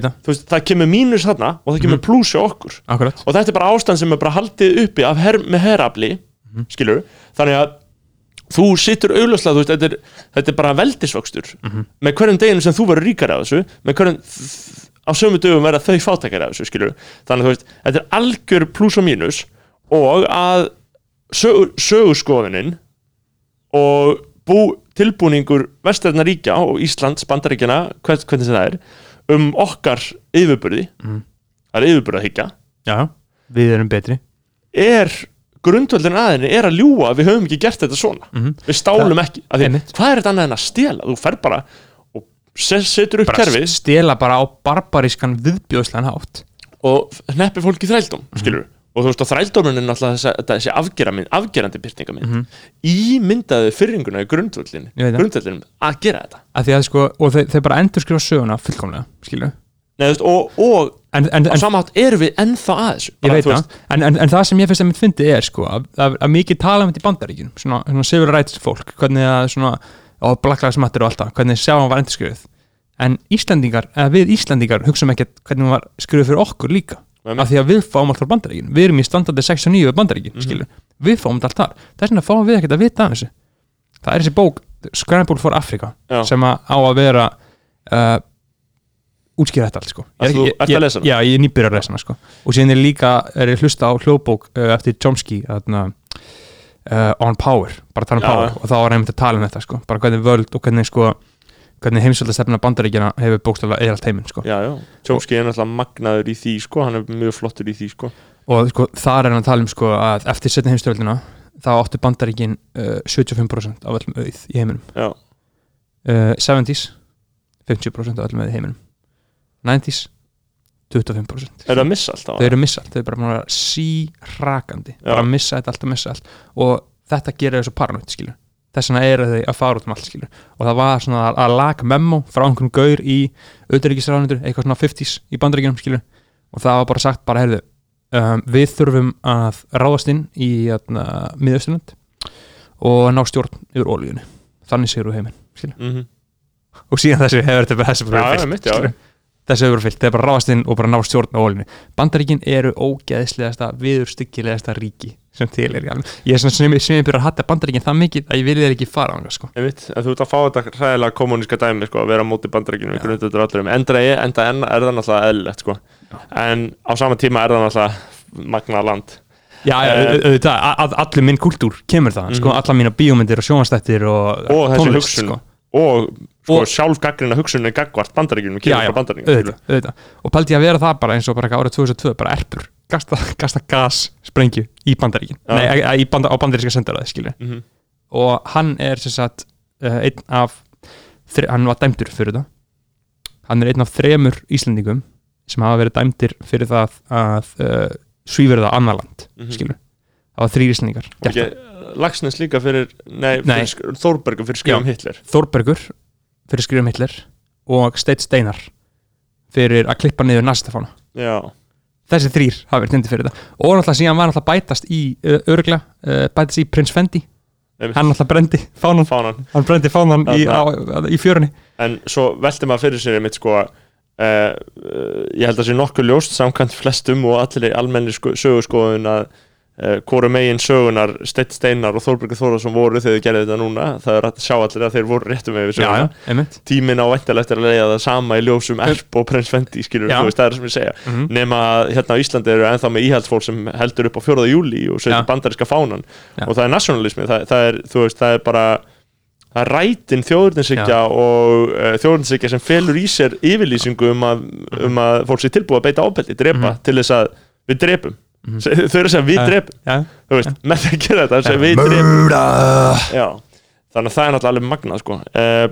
það, þú veist, það kemur mínus þarna og það kemur Mhm. plús hjá okkur. Akkurat. Og þetta er bara ástand sem er bara haldið uppi her, með herafli, Mhm. skilur þannig að þú situr auðlöslega, þú veist, þetta er, þetta er bara veldisvöxtur. Mhm. með hverjum deginu sem þú verður ríkari af þessu með hverjum á sömu dögum verða þau fátækari af þessu, skilur þannig að þú veist, þetta er algjör plús og mínus og að sögur, sögurskoðunin og bú, tilbúningur vestræðna ríkja og Íslands, Bandaríkjana hvern, hvernig sem það er, um okkar yfirburði, Mhm. það er yfirburðahyggja já, við erum betri er grundvöldin aðinni er að ljúga að við höfum ekki gert þetta svona Mhm. við stálum ekki, af því, Einmitt. hvað er þetta annað en að stela þú fer bara og se- setur upp bara kerfið stela bara á barbarískan viðbjóðslegan hátt og hneppi fólki þrældum Mhm. skilur og þú veist að þrældómin er náttúrulega þessi, afgerandi, afgerandi byrtingamind Mhm. ímyndaði fyrringuna í grundvöldin Ég veit það. grundvöldin að gera þetta. Að að sko, og þeir, þeir bara endur skrifa söguna fullkomlega, skilju veist, og, og en, en, á en, sama hátt erum við ennþá að þessu. Ég Bara, það, en, en, en það sem ég finnst að mitt fyndi er sko, að, að, mikið tala um þetta í bandaríkjunum svona, svona civil rights fólk hvernig að svona, og Black Lives Matter og allt það hvernig sjá hann var endur skrifuð en Íslandingar, eða við Íslandingar hugsaum ekki hvernig hann var skrifuð fyrir okkur líka af því að við fáum allt frá bandaríkjunum við erum í standandi 69 við bandaríkjun, Mhm. mm við fáum allt þar þess vegna fáum við ekkert að vita af þessu það er þessi bók Scramble for Africa Já. sem að á að vera uh, útskýra þetta allt sko. Ég er ég- ertu að hana? Já, ég er nýbyrjar að lesa sko. og síðan er líka, er ég hlusta á hljóðbók uh, eftir Chomsky þarna, uh, On Power, bara tala um. Power og þá var einmitt að tala um þetta sko. bara hvernig völd og hvernig sko hvernig heimsvöldastefna bandaríkjana hefur bókstaflega eða allt heiminn sko. Chomsky er náttúrulega magnaður í því sko, hann er mjög flottur í því sko. Og sko, þar er hann að tala um sko, að eftir setni heimstöldina þá áttu bandaríkin uh, 75% af öllum auð í heiminum. Uh, 70s 50% af öllum auð í heiminum. 90s 25% er það að missa alltaf þau eru að missa allt, þau eru bara að sírakandi bara að missa þetta allt og missa allt. Og þetta gerir þessu paranoid skilur þess vegna eru þau að fara út um allt skilur og það var svona að, að lag memo frá einhvern gaur í auðvitaðríkisræðanundur eitthvað svona 50s í bandaríkjunum skilur og það var bara sagt bara heyrðu um, við þurfum að ráðast inn í uh, miðausturland og ná stjórn yfir ólíunni þannig séu heiminn skilur mm og síðan þessu hefur þetta bara fyllt, já. skilurðu. Þessu hefur verið fyllt, þeir bara ráðast inn og bara ná stjórn á ólinu Bandaríkin eru ógeðslegasta viðurstyggilegasta ríki sem til er ég er svona sem, ég byrja að hatta Bandaríkin það mikið að ég vilja þeir ekki fara á það sko. Einmitt, en þú ert að fá þetta hræðilega kommuníska dæmi sko, að vera á móti bandarækjunum í Já. grundvöldur allurum enda, er- enda enn er það náttúrulega eðlilegt sko. en á sama tíma er það náttúrulega magnað land Já, Eh, au- auðvitað, a- a- allur minn kultúr kemur það, sko, Mhm. allar mína bíómyndir og sjónvastættir og, Og tónlist, sko. og sko, sjálfgaggrina hugsunni gagvart auðvitað og pældi ég að vera það bara eins og bara árið 2002 bara erpur, gasta, gasta gas sprengju í bandaríkin, nei, í banda, á bandaríska sendaræði, skilju Mhm. og hann er sem sagt uh, einn af, hann var dæmdur fyrir það. Hann er einn af þremur Íslendingum sem hafa verið dæmdir fyrir það að uh, svífurða annar land, Mhm. skilju það var þrý Íslendingar. Gert Ekki, Lagsnes líka fyrir, fyrir Þórbergur fyrir skrifum Hitler. Þórbergur fyrir skrifum Hitler og Steit Steinar fyrir að klippa niður næstafána Já, þessi þrýr hafa verið tindi fyrir þetta og náttúrulega síðan var náttúrulega bætast í uh, bætast í Prins Fendi. Einmitt. hann náttúrulega brendi fánan fánan hann brendi fánan í, á, í fjörunni. En svo velti maður fyrir sér mitt sko uh, uh, Ég held að sé nokkuð ljóst samkvæmt flestum og allir almenni sko, sögurskoðun að uh, hvoru megin sögunar Steitt Steinar og Þórbergur Þórðarsson voru þegar þið gerði þetta núna það er að sjá allir að þeir voru réttum með við söguna tíminn á væntalegt er að leiða það sama í ljósum Erp og Prins Fendi skilur, þú veist, það er sem ég segja Mhm. nema að hérna á Íslandi eru ennþá með íhaldsfólk sem heldur upp á 4. júli og setur bandariska fánan Já. og það er nationalismi, það, það er þú veist, það er bara það er rætin þjóðurninsykja og uh, þjóðurninsykja sem felur í sér yfirlýsingu um að, um að fólk sé tilbúið að beita ábeldi, drepa Mhm. til þess að við drepum Mhm. þau eru að segja við Já. drepum já, þú veist, með því að gera þetta að segja við Já. þannig að það er náttúrulega alveg magnað sko. uh,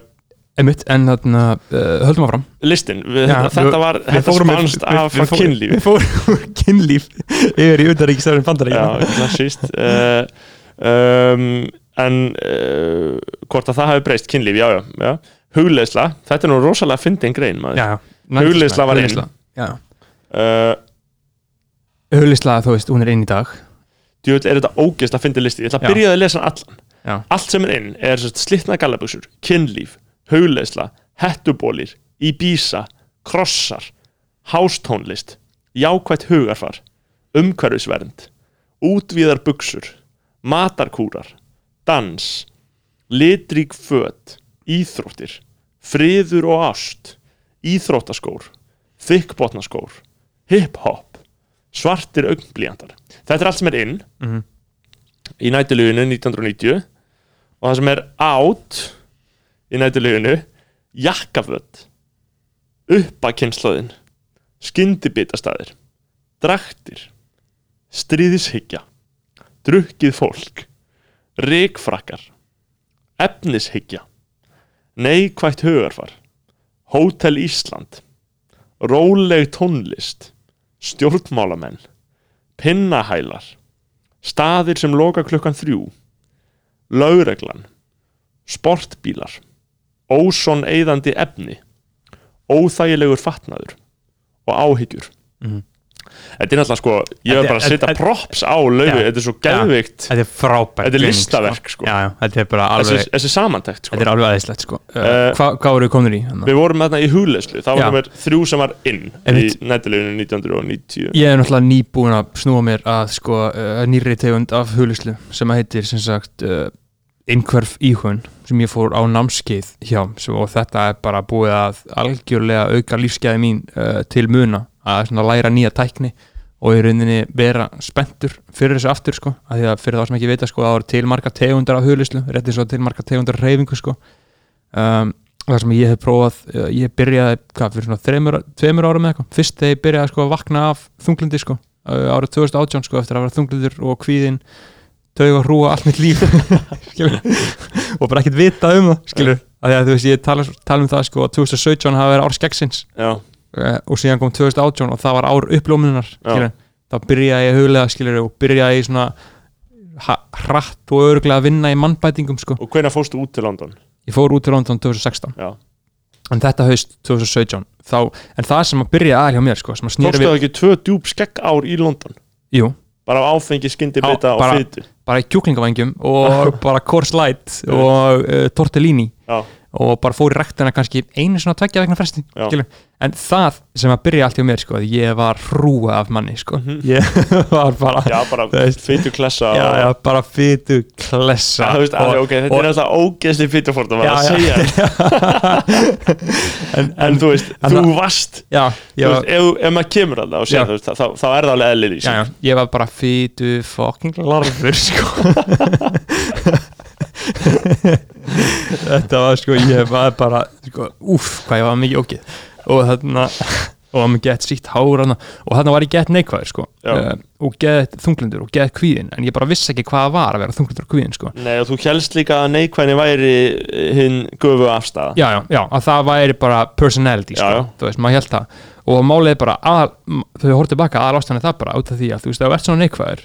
einmitt, en þarna uh, höldum áfram listin, við, Já, þetta við- var við þetta spannst af kynlífi við fórum úr kynlíf yfir í bandaríkina klassíst uh, um, En uh, hvort að það hafi breyst kynlíf, já, já, já. Hugleisla, þetta er nú rosalega fyndin grein maður já, já Hugleiðsla var inn. Huglisla, þú veist, hún er inn í dag. Djúvill er þetta ógeðst að fyndi listi? Ég ætla að byrja að lesa allan. Já. Allt sem er inn er sérst, slitna gallabuxur Kynlíf, hugleisla, hettubólir Íbísa, krossar Hástónlist Jákvætt hugarfar Umhverfisvernd Útvíðar buxur Matarkúrar Dans Litrík föt Íþróttir Friður og ást Íþróttaskór Þykkbotnaskór Hip-hop Svartir augnblíjantar Þetta er allt sem er inn Mhm. í nættiluginu 1990 og það sem er out í nættiluginu jakkaföt uppakynslaðin skyndibitastæðir draktir stríðishyggja drukkið fólk ríkfrakkar efnishyggja neikvætt hugarfar Hótel Ísland róleg tónlist stjórnmálamenn pinnahælar staðir sem loka klukkan þrjú lögreglan sportbílar óson eyðandi efni óþægilegur fatnaður og áhyggjur Mhm. Þetta er náttúrulega sko ég verð er- bara að setja props á laufi þetta er svo geðvikt Þetta er frábært Þetta er listaverk, sko. Já, já, þetta er bara þessi, alveg þessi samantækt sko. Þetta er alveg aðeinslegt sko uh, Eh, Hvað voru við komin í? Hérna? við vorum þarna í hugleyslu það var nummer þrjú sem var inn í Einmitt. nættileginu 1990 Ég er náttúrulega nýbúin að snúa mér að sko uh, nýrri tegund af huglislu sem að heitir sem sagt uh, einhverf íhun sem ég fór á námskeið hjá og þetta er bara búið að algjörlega auka lífsgæði mín uh, til muna að læra nýja tækni og í rauninni vera spenntur fyrir þessu aftur sko, að því að fyrir þá sem ekki vita sko, það eru til marga tegundar af huglislu rétt eins og til marga tegundar af reyfingu sko. Um, það sem ég hef prófað uh, ég byrjaði, hvað, fyrir svona þreymur, tveimur árum eða eitthvað, fyrst þegar ég byrjaði sko að vakna af þunglindi sko, árið 2018 sko, eftir að vera þunglindur og kvíðin tauga hrúa allt mitt líf. Og bara ekkert vita um það skilur, að því að þú veist, ég tala, tala um það sko, að 2017 hafa verið ár skeggsins og síðan kom 2018 og það var ár skilur, þá byrjaði ég huglega skilur og byrjaði ég svona hratt og öruglega að vinna í mannbætingum sko. og hvenær fórstu út til London? Ég fór út til London 2016 já. en þetta haust 2017 þá, en það sem að byrja aðal hjá mér sko, að tókstu það ekki tvö djúb skegg ár í London? Jú, bara áfengi, skyndi, bita og fytu bara í kjúklingavangjum og bara Coors Light og uh, tortellini. Já, og bara fór í rektina kannski einu svona tveggja vegna fresti en það sem að byrja allt hjá mér sko, að ég var hrúa af manni sko. ég var bara já bara fytu klessa já, og- já, bara fytu klessa þú veist, alveg, ok, þetta og- er alltaf ógeðsli fytufórtum að Já, já. segja en, En þú veist, en þú varst já, Þú veist, var, ef, ef maður kemur að það og segja þú veist, þá, þá er það alveg í já, ég var bara fytu fucking larfur sko. þetta var sko ég var bara sko, úff hvað ég var mikið ógið og þarna og hann gett sítt hár hana, og þarna var ég gett neikvæður sko, uh, og gett þunglindur og gett kvíðin en ég bara vissi ekki hvað var að vera þunglindur og kvíðin sko. Nei, og þú helst líka að neikvæðni væri eh, hinn gufu afstæða já, já, já, að það væri bara personality, sko, Já, já. þú veist, maður held það. Og málið er bara, að, þau horfðu tilbaka aðal ástæðan er það bara út af því að þú veist, ef þú ert svona neikvæður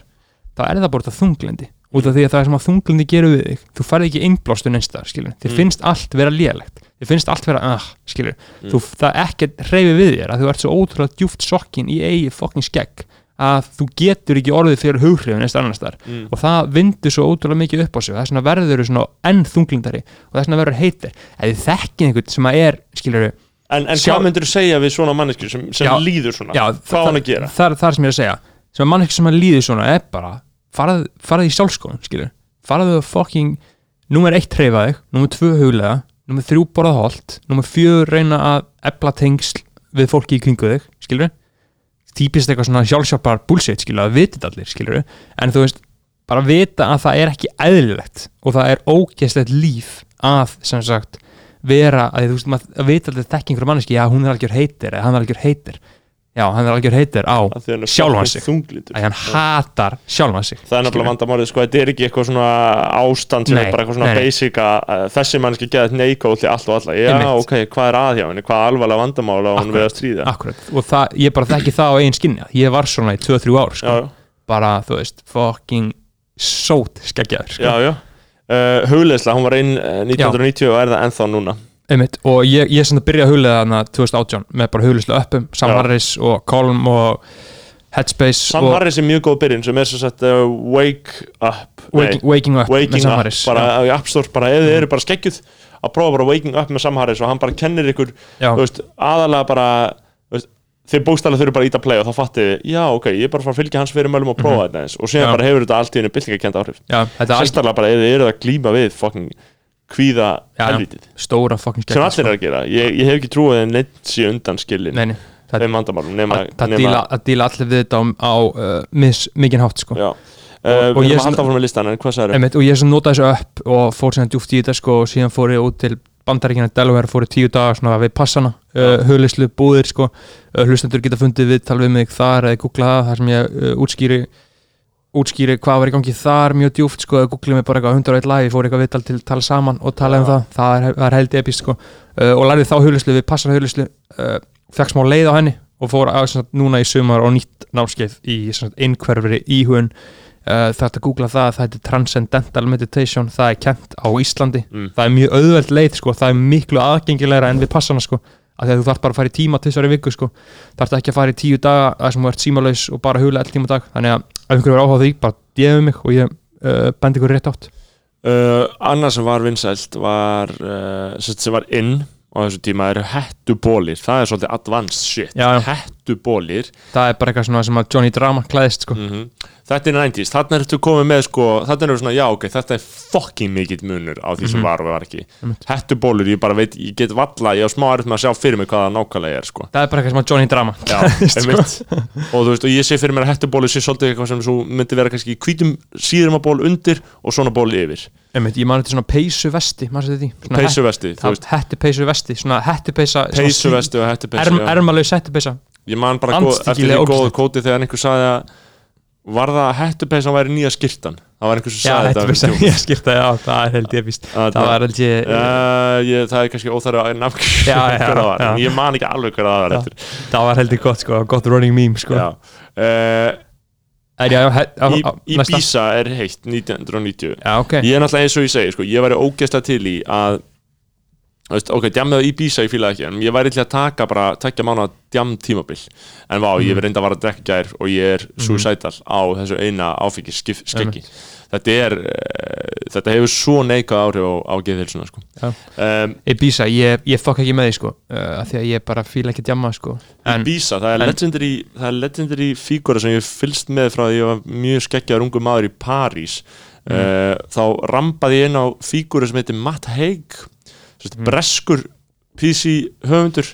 þá er það bara þunglindi út af því að það er sem að þunglindi gerur við þig þú færði ekki innblástur einstæðar, skilur þér Mm. finnst allt vera lélegt, þér finnst allt vera ah, skilur, Mm. þú, það ekkert hreyfi við þér að þú ert svo ótrúlega djúft sokkin í eigi fokking skegg að þú getur ekki orðið fyrir hughrifin einst annars þar mm. og það vindur svo ótrúlega mikið upp á sig og þess vegna verður þau svona enn þunglindari og þess vegna verður heitir ef þið þekkið einhvern sem að er skilur En, en Sjá- hvað myndir þú segja við svona manneskju sem, sem Já. líður svona? já, Hvað hann að gera? það, það er sem ég er að segja sem að manneskja sem að líður svona er bara farað, farað í sjálfskoðun skilur faraðu að fucking nummer eitt hreyfa þig, nummer tvö huglega nummer þrjú borðað holt, nummer fjör reyna að ebla tengsl við fólki í kringu þig, skilur típist eitthvað svona sjálfsjálfar bullshit skilur að vitið allir, skilur en þú veist, bara vita að það er ekki eðlilegt og það er ógeðslegt líf að, sem sagt vera, að þú veist, maður að vita allir þekking fyrir manneski, já, hún er algjör heitir eða hann er algjör heitir, já, hann er algjör heitir á sjálfan sig. þunglindur. að hann hatar sjálfan sig Það er nefnilega vandamálið, sko, þetta er ekki eitthvað svona ástand sem Nei, er bara eitthvað svona nei, basic að þessi mannski geða neikóð til allt og alla. Já, ok, hvað er að hjá henni? Hvað er alvarlega vandamál á hann við að stríða? Akkurat, og það, ég bara þekki það á eigin skinni ég var svona í 2-3 ár sko. Já, bara, þú veist, fucking sót skeggjaður sko. já, já. Uh, hugleisla, hún var einn uh, 1990 og er það ennþá núna. Einmitt, og ég, ég sem það byrjaði að huglega þarna 2018 með bara huglislu uppum Sam Já. Harris og Colm og Headspace Sam og Harris er mjög góð byrjun sem er svo sett uh, Wake Up Waking, waking Up með Sam Up, Harris bara já. í App Store, bara ef þið eru bara skeggjuð að prófa bara Waking Up með Sam Harris og hann bara kennir ykkur, Já. þú veist, aðalega bara þú veist, þið bókstæðlega þurfi bara að íta play og þá fattið, þið, já ok, ég er bara að fara að fylgja hans fyrir mölum og prófa þetta eins og síðan Mhm. Já. bara hefur þetta allt í henni byltingakend áhrif Já, þetta er algjör sérstaklega bara ef þið eru að glíma við fucking kvíða já. helvítið. stóra fucking sem skeggjaður allir er að gera, ég, ég hef ekki trúið að neitt sé undan skilin Nei, það, díla, díla allir við þetta á, á uh, mis, mikinn hátt sko. já, Og- uh, og við ég sem- listan Einmitt, og ég sem notaði þessu upp og fór sem djúft í þetta sko, og síðan fór ég út til bandaríkina Delaware fór ég tíu dagar svona við passana uh, huglislu búðir sko. Uh, hlustendur geta fundið viðtal við mig þar eða googla það þar sem ég uh, útskýri útskýri hvað var í gangi þar mjög djúft sko, googlið mig bara eitthvað 101 lag ég fór eitthvað viðtal til að tala saman og tala um Já. það. Það er, er held epist sko. Uh, og lærði þá huglislu við passana huglislu uh, fekk smá leið á henni og fór að, sagt, núna í sumar og nýtt námskeið í innkverfri íhugun uh, er að googla það, það heitir Transcendental Meditation, það er kent á Íslandi. Mm. það er mjög auðveld leið sko, það er miklu aðgengilegra en við passana sko af því að þú þarf bara að fara í tíma til þessari viku sko. Þarf ekki að fara í tíu daga þar sem þú ert símalaus og bara hugla all tíma dag. Þannig að ef einhverju er áhuga á því, bara djefu mig og ég uh, bendi ykkur rétt átt Uh, annað sem var vinsælt var uh, sem var inn á þessu tíma eru hettubólir það er svolítið advanced shit. Hettubólir það er bara eitthvað sem að Johnny Drama klæðist sko. Mm þetta er 90s, þarna ertu komið með sko, þarna eru svona, já ok, þetta er fucking mikill munur á því sem Mhm. var og var ekki. Einmitt. hettubólur, ég bara veit, ég get valla ég á smá aðrið með að sjá fyrir mig hvað það nákvæmlega er sko. það er bara eitthvað sem að Johnny Drama. Já, einmitt. Og þú veist, og ég sé fyrir mér að hettubólu sé svolítið eitthvað sem svo myndi vera kannski hvítum síðumaból undir og svona ból yfir. Einmitt, ég man þetta svona peysu vesti maður sér því? Svona peysuvesti, þú hett- veist, hetti peysu vesti svona hetti peysa peysuvesti og hettupeysu erm, já. ermalaus hetti peysa Ég man bara eftir því góðu kóti þegar einhver sagði að var það að hettupeysan væri nýja skirtan það var einhver sem já, sagði þetta ég skipta, já, það held ég víst Að það var held ég Uh, ég, það er kannski óþæra að nafn Já, já, hver það var, já. en ég man ekki alveg hver það var Já. eftir það var held ég gott sko, gott running meme sko Já. Uh, er ég á, á, í, á, í Bísa er heitt 1990 já, ok, Ég er náttúrulega eins og ég segi, sko, ég væri ógeðslega til í að veist, ok, djamið á Ibiza ég fílaði ekki, en ég væri til að taka bara, takja mánu að djam tímabil en vá, Mhm. ég verði enda að vara að drekka gær og ég er suicidal á þessu eina áfengi skeggi þetta er uh, þetta hefur svo neikað áhrif á, á geðhilsuna sko. Um, Ibiza, ég, ég fokk ekki með því sko uh, því að ég bara fíla ekki djamma sko en, Ibiza, það er en- legendary það er legendary fígura sem ég fylst með frá því ég var mjög skeggjaður ungu maður í París Mm. uh, þá rampaði ég inn á fígura sem heitir Matt Haig Mm. Breskur PC höfundur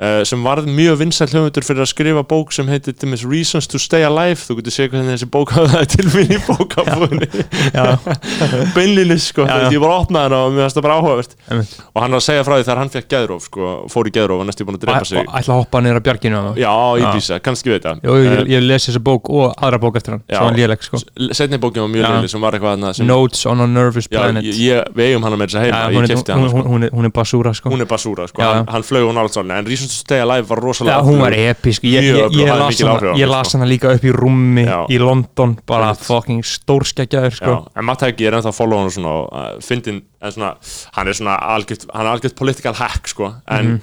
uh, sem varð mjög vinsæl höfundur fyrir að skrifa bók sem heitir til dæmis Reasons to Stay Alive. Þú getur séð hvernig þessi bók hafa til mín í bókafúni Já, beinlinis sko, Já, já. ég bara opnaði hann og mér finnst það bara áhugavert. Einmitt. og hann var að segja frá því þegar hann fekk geðróf sko, fór í geðróf og næstu búin að drepa sig. og ætla að hoppa á bjarginu Já, Já. Bísa, kannski við þetta Jú, ég, ég lesi þessa bók og aðra bók eftir hann Já. léleg sko. Setni bókin var mjög leilig sem var eitthvað sem, Notes on a Nervous Planet. ég, ég, Við eigum hana með þess að heima, ég sko. hún, er, hún er basúra Stay Alive var rosalega Já, hún var episk Ég, ég, ég, ég las sko. hana líka upp í rúmi Já. í London bara fucking stórskækjaður sko en Matt Heggi er ennþá að follow hann svona og uh, fyndin, svona, hann er svona algjört, hann er algjört political hack, sko en, Mhm.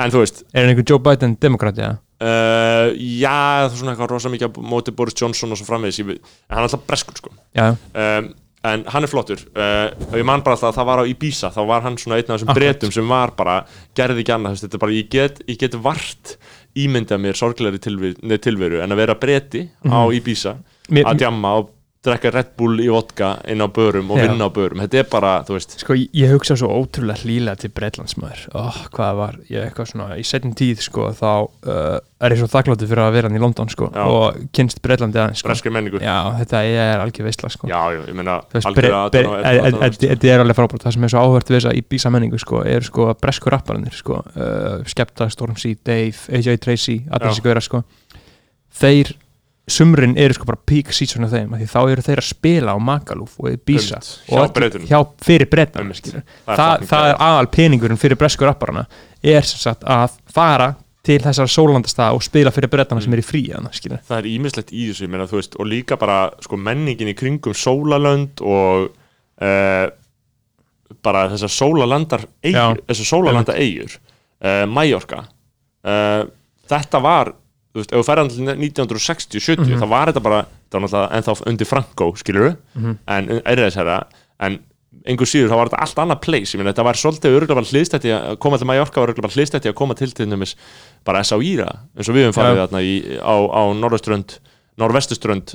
en þú veist, Er hann einhver Joe Biden demokrati, já? uh, já, það er svona eitthvað rosa mikið á móti Boris Johnson og svo framvegis en hann er alltaf breskur, sko Já, um, en hann er flottur. Uh, og ég man bara alltaf að það var á Ibiza. Þá var hann svona einn af þessum bretum sem var bara, gerði ekki annað, þetta er bara ég get, ég get vart ímyndað mér sorglegri tilveru, tilveru en að vera breti á Ibiza Mér- að djamma og drekka Red Bull í vodka inn á börum og vinna á börum. Þetta er bara, þú veist. Sko, ég- ég hugsa svo ótrúlega hlýlega til Breitlandsmaður oh, hvað var, ég eitthvað svona í setjum tíð, sko, þá uh, er ég svo þakkláttur fyrir að vera hann í London, sko Já. og kynst Breitlandi aðeins, sko. Breskri menningu. Já, þetta er algjör veistla, sko. Já, ég meina aðdáun- e- Þetta er alveg frábært, það sem er svo áhvert við þessa í bísa menningu, sko, er sko bresku rapparannir, sko, uh, Skepta, Stormzy, Dave, AJ Tracy, allir þessi gauðra, sko. Þeir, sumrin eru sko bara peak season af þeim, af því þá eru þeir að spila á Magaluf og Ibiza og Bretunum. hjá fyrir brettan. Það það, það er aðal peningurinn fyrir bresku rapparana er sem sagt að fara til þessar sólandastað og spila fyrir brettana sem er í frí hana, skilur. það er ímislegt í þessu, ég meina, þú veist, og líka bara sko, menningin í kringum sólalönd og uh, bara þessar sólalandar eigur, þessar sólalanda eigur uh, Mallorca uh, þetta var, þú veist, ef þú ferðan til 1960-70, Mhm. þá var þetta bara það var náttúrulega ennþá undir Franco, skilur Mhm. en er þess herra en einhver síður, þá var þetta allt annað place, ég meina, þetta var svolítið örgulega bara hliðstætti að koma til Mallorca var örgulega bara hliðstætti að koma til til dæmis bara S.A.I.R.A. eins og við höfum farið Já. þarna í, á, á norðaströnd norðvestuströnd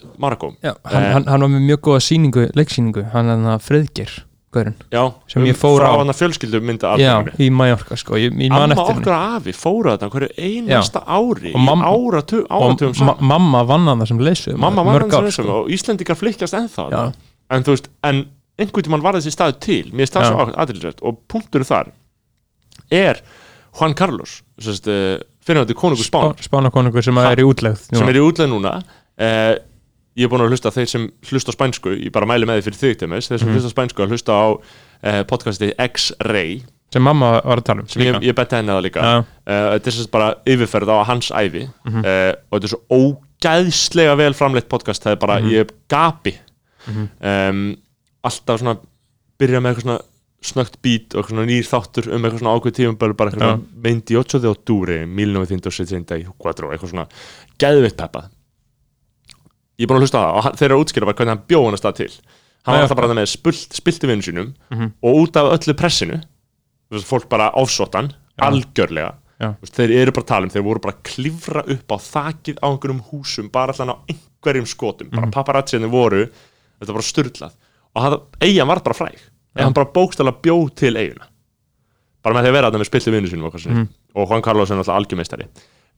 Já, hann, Eh. hann, hann var með mjög góða sýningu, leiksýningu, hann er hann Friðgir, gaurinn, já, Sem ég fór á. já, í Mallorca, sko, ég, ég Amma okkur afi fóru þetta hverju einasta ári Og mamma- í áratugum og ma mamma vann hann það sem leysu mamma mörg hann ár, sem sko. og Íslendingar flikkast ennþá Já. en þú veist, en einhvern tímann var þessi staður til. Mér stað Já. svo aðrilsvært og punktur þar er Juan Carlos uh, fyrirvændi konungur Spán Spánakonungur sem er í útlegð sem er í útleið núna. Uh, ég er búin að hlusta þeir sem hlusta á spænsku ég bara mæli með því fyrir þig Demis þeir sem Mhm. hlusta á spænsku að hlusta á uh, podcasti X-Ray sem mamma var að tala um ég, ég betta henni að það líka Já. uh, þetta er bara yfirferð á hans ævi Mhm. uh, og þetta er svo ógæðslega vel framleitt podcast það er bara, Mhm. ég er gapi Mhm. um, alltaf svona byrja með eitthvað svona snögt beat og eitthvað svona nýr þáttur um eitthvað svona ákveð tíma bara, eitthvað Já. svona 28 de octubre 1974 eitthvað svona gæðvitt peppað ég er búin að hlusta á það og þeir eru að útskýra hvernig hann bjó hann að stað til hann var alltaf bara með spult, spilti vinnu sínum Mhm. og út af öllu pressinu fólk bara ofsóttan Já. algjörlega veist, þeir eru bara að tala um, þeir voru bara að klifra upp á þakið á einhverjum húsum bara allan á einhverjum skotum bara Mhm. paparazziðni voru, þetta var bara styrlað og hann, eigin var bara fræg Já. hann bara bókstæðlega bjó til eiguna bara með því að vera þarna með spilti vinnu sínum og, mm. Mhm. og Juan Carlos er náttúrulega algjörmeistari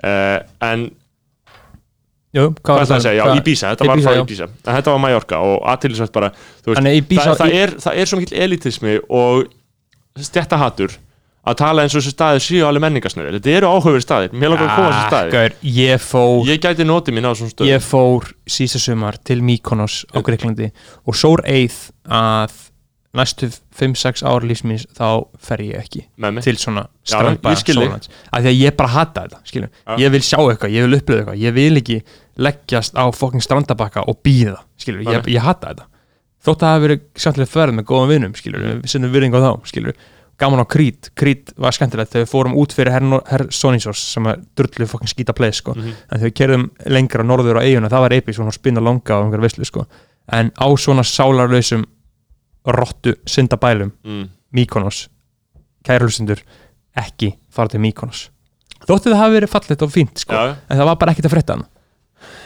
uh, en Jú, hvað það að segja, já, Ibiza, þetta var Ibiza, já. Ibiza. En þetta var Mallorca og aðtilsvægt bara veist, Þannig að Ibiza það, það, er, það er svo mikill elitismi og stjættahatur að tala eins og þessi staðir séu alveg menningarsnöður þetta eru áhugaverið staðir, mér langar að koma á þessi staðir. Ég fór ég gæti notið mín á þessum stöðum. ég fór sísta sumar til Mykonos á Greiklandi og sór eið að næstu 5-6 ár lífsmins þá fer ég ekki til svona strandbæra af því að ég bara hata þetta ég vil sjá eitthvað, ég vil upplöða eitthvað ég vil ekki leggjast á fokking strandabakka og býða, skilur, ég, Nei. ég hata þetta þótt að það hafi verið skemmtilega ferð með góðum vinnum, skilur, Mm. við sendum virðing á þá skilur, gaman á Krít, Krít var skemmtilegt þegar við fórum út fyrir Herr, Herr Sonisors sem er drullu fokking skýta pleið sko. Mhm. en þegar við kerðum lengra norður á eiguna það var epi, svona spinna langa á einhver veislu sko. en á svona sálarlausum rottu syndabælum mm. Mykonos kærlustendur ekki fara til Mykonos þótti það hafi verið fallet og fínt sko, já, en það var bara ekkert að frétta hann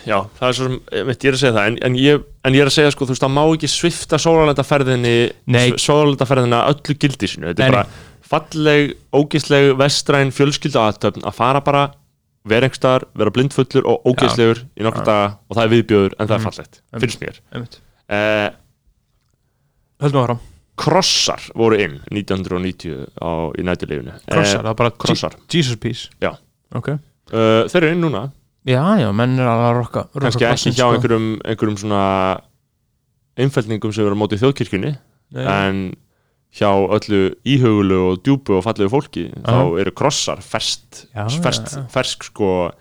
já, það er svo sem mitt, ég er að segja það, en, en, ég, en ég er að segja sko, þú veist, það má ekki svifta sólarlandaferðinni Nei. sólarlandaferðina öllu gildi sinu, þetta er bara falleg, ógisleg, vestræn fjölskylda aðtöfn að fara bara vera einhverstaðar, vera blindfullur og ógislegur í nokkra Já. daga og það er viðbjöður en það er Mhm. fallegt, finnst mér. Eh, höldum áfram, krossar voru inn 1990 á, í nætulífinu krossar, það var bara krossar, Jesus piece Já. ok, uh, þeir eru inn núna já já, menn er alveg að rokka, kannski ekki hjá sko. einhverjum, einhverjum svona einfældningum sem eru á móti þjóðkirkjunni Nei. en hjá öllu íhugulu og djúpu og fallegu fólki þá Aha. eru krossar Já, já, já. fersk sko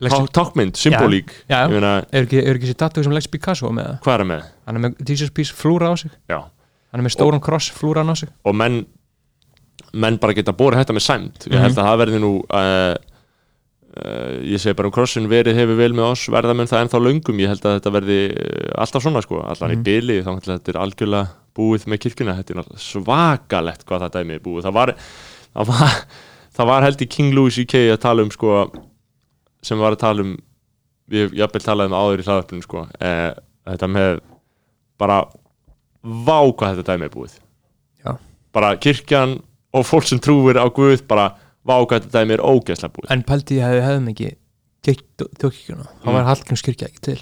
Lexi- tá- tákmynd, symbolík já, ég meina, er ekki, ekki sér tattoo sem Lex Picasso með hvað er með? hann er með Jesus piece flúra á sig Já. hann er með stóran kross flúran á sig og menn menn bara geta borið þetta með sæmt ég Mhm. held að það verði nú uh, uh, ég segi bara um krossin verið hefur vel með oss, verða menn það ennþá löngum? Ég held að þetta verði uh, alltaf svona sko. Allan Mhm. í byli, þá ætla þetta er algjörlega búið með kirkjuna, þetta er svakalegt hvað þetta er með búið, það var það var, það var held í King Louis UK að tala um sko sem var að tala um við jafnvel talaðum áður í hlaðarpinu sko. Eh, þetta með bara vá hvað þetta dæmi búið. Já. bara kirkjan og fólk sem trúir á Guð bara vá hvað þetta dæmi er ógeðslega búið. En pældi ég hefði hefðum ekki geitt þjókirkjuna, þá Mm. var Hallgrímskirkja ekki til.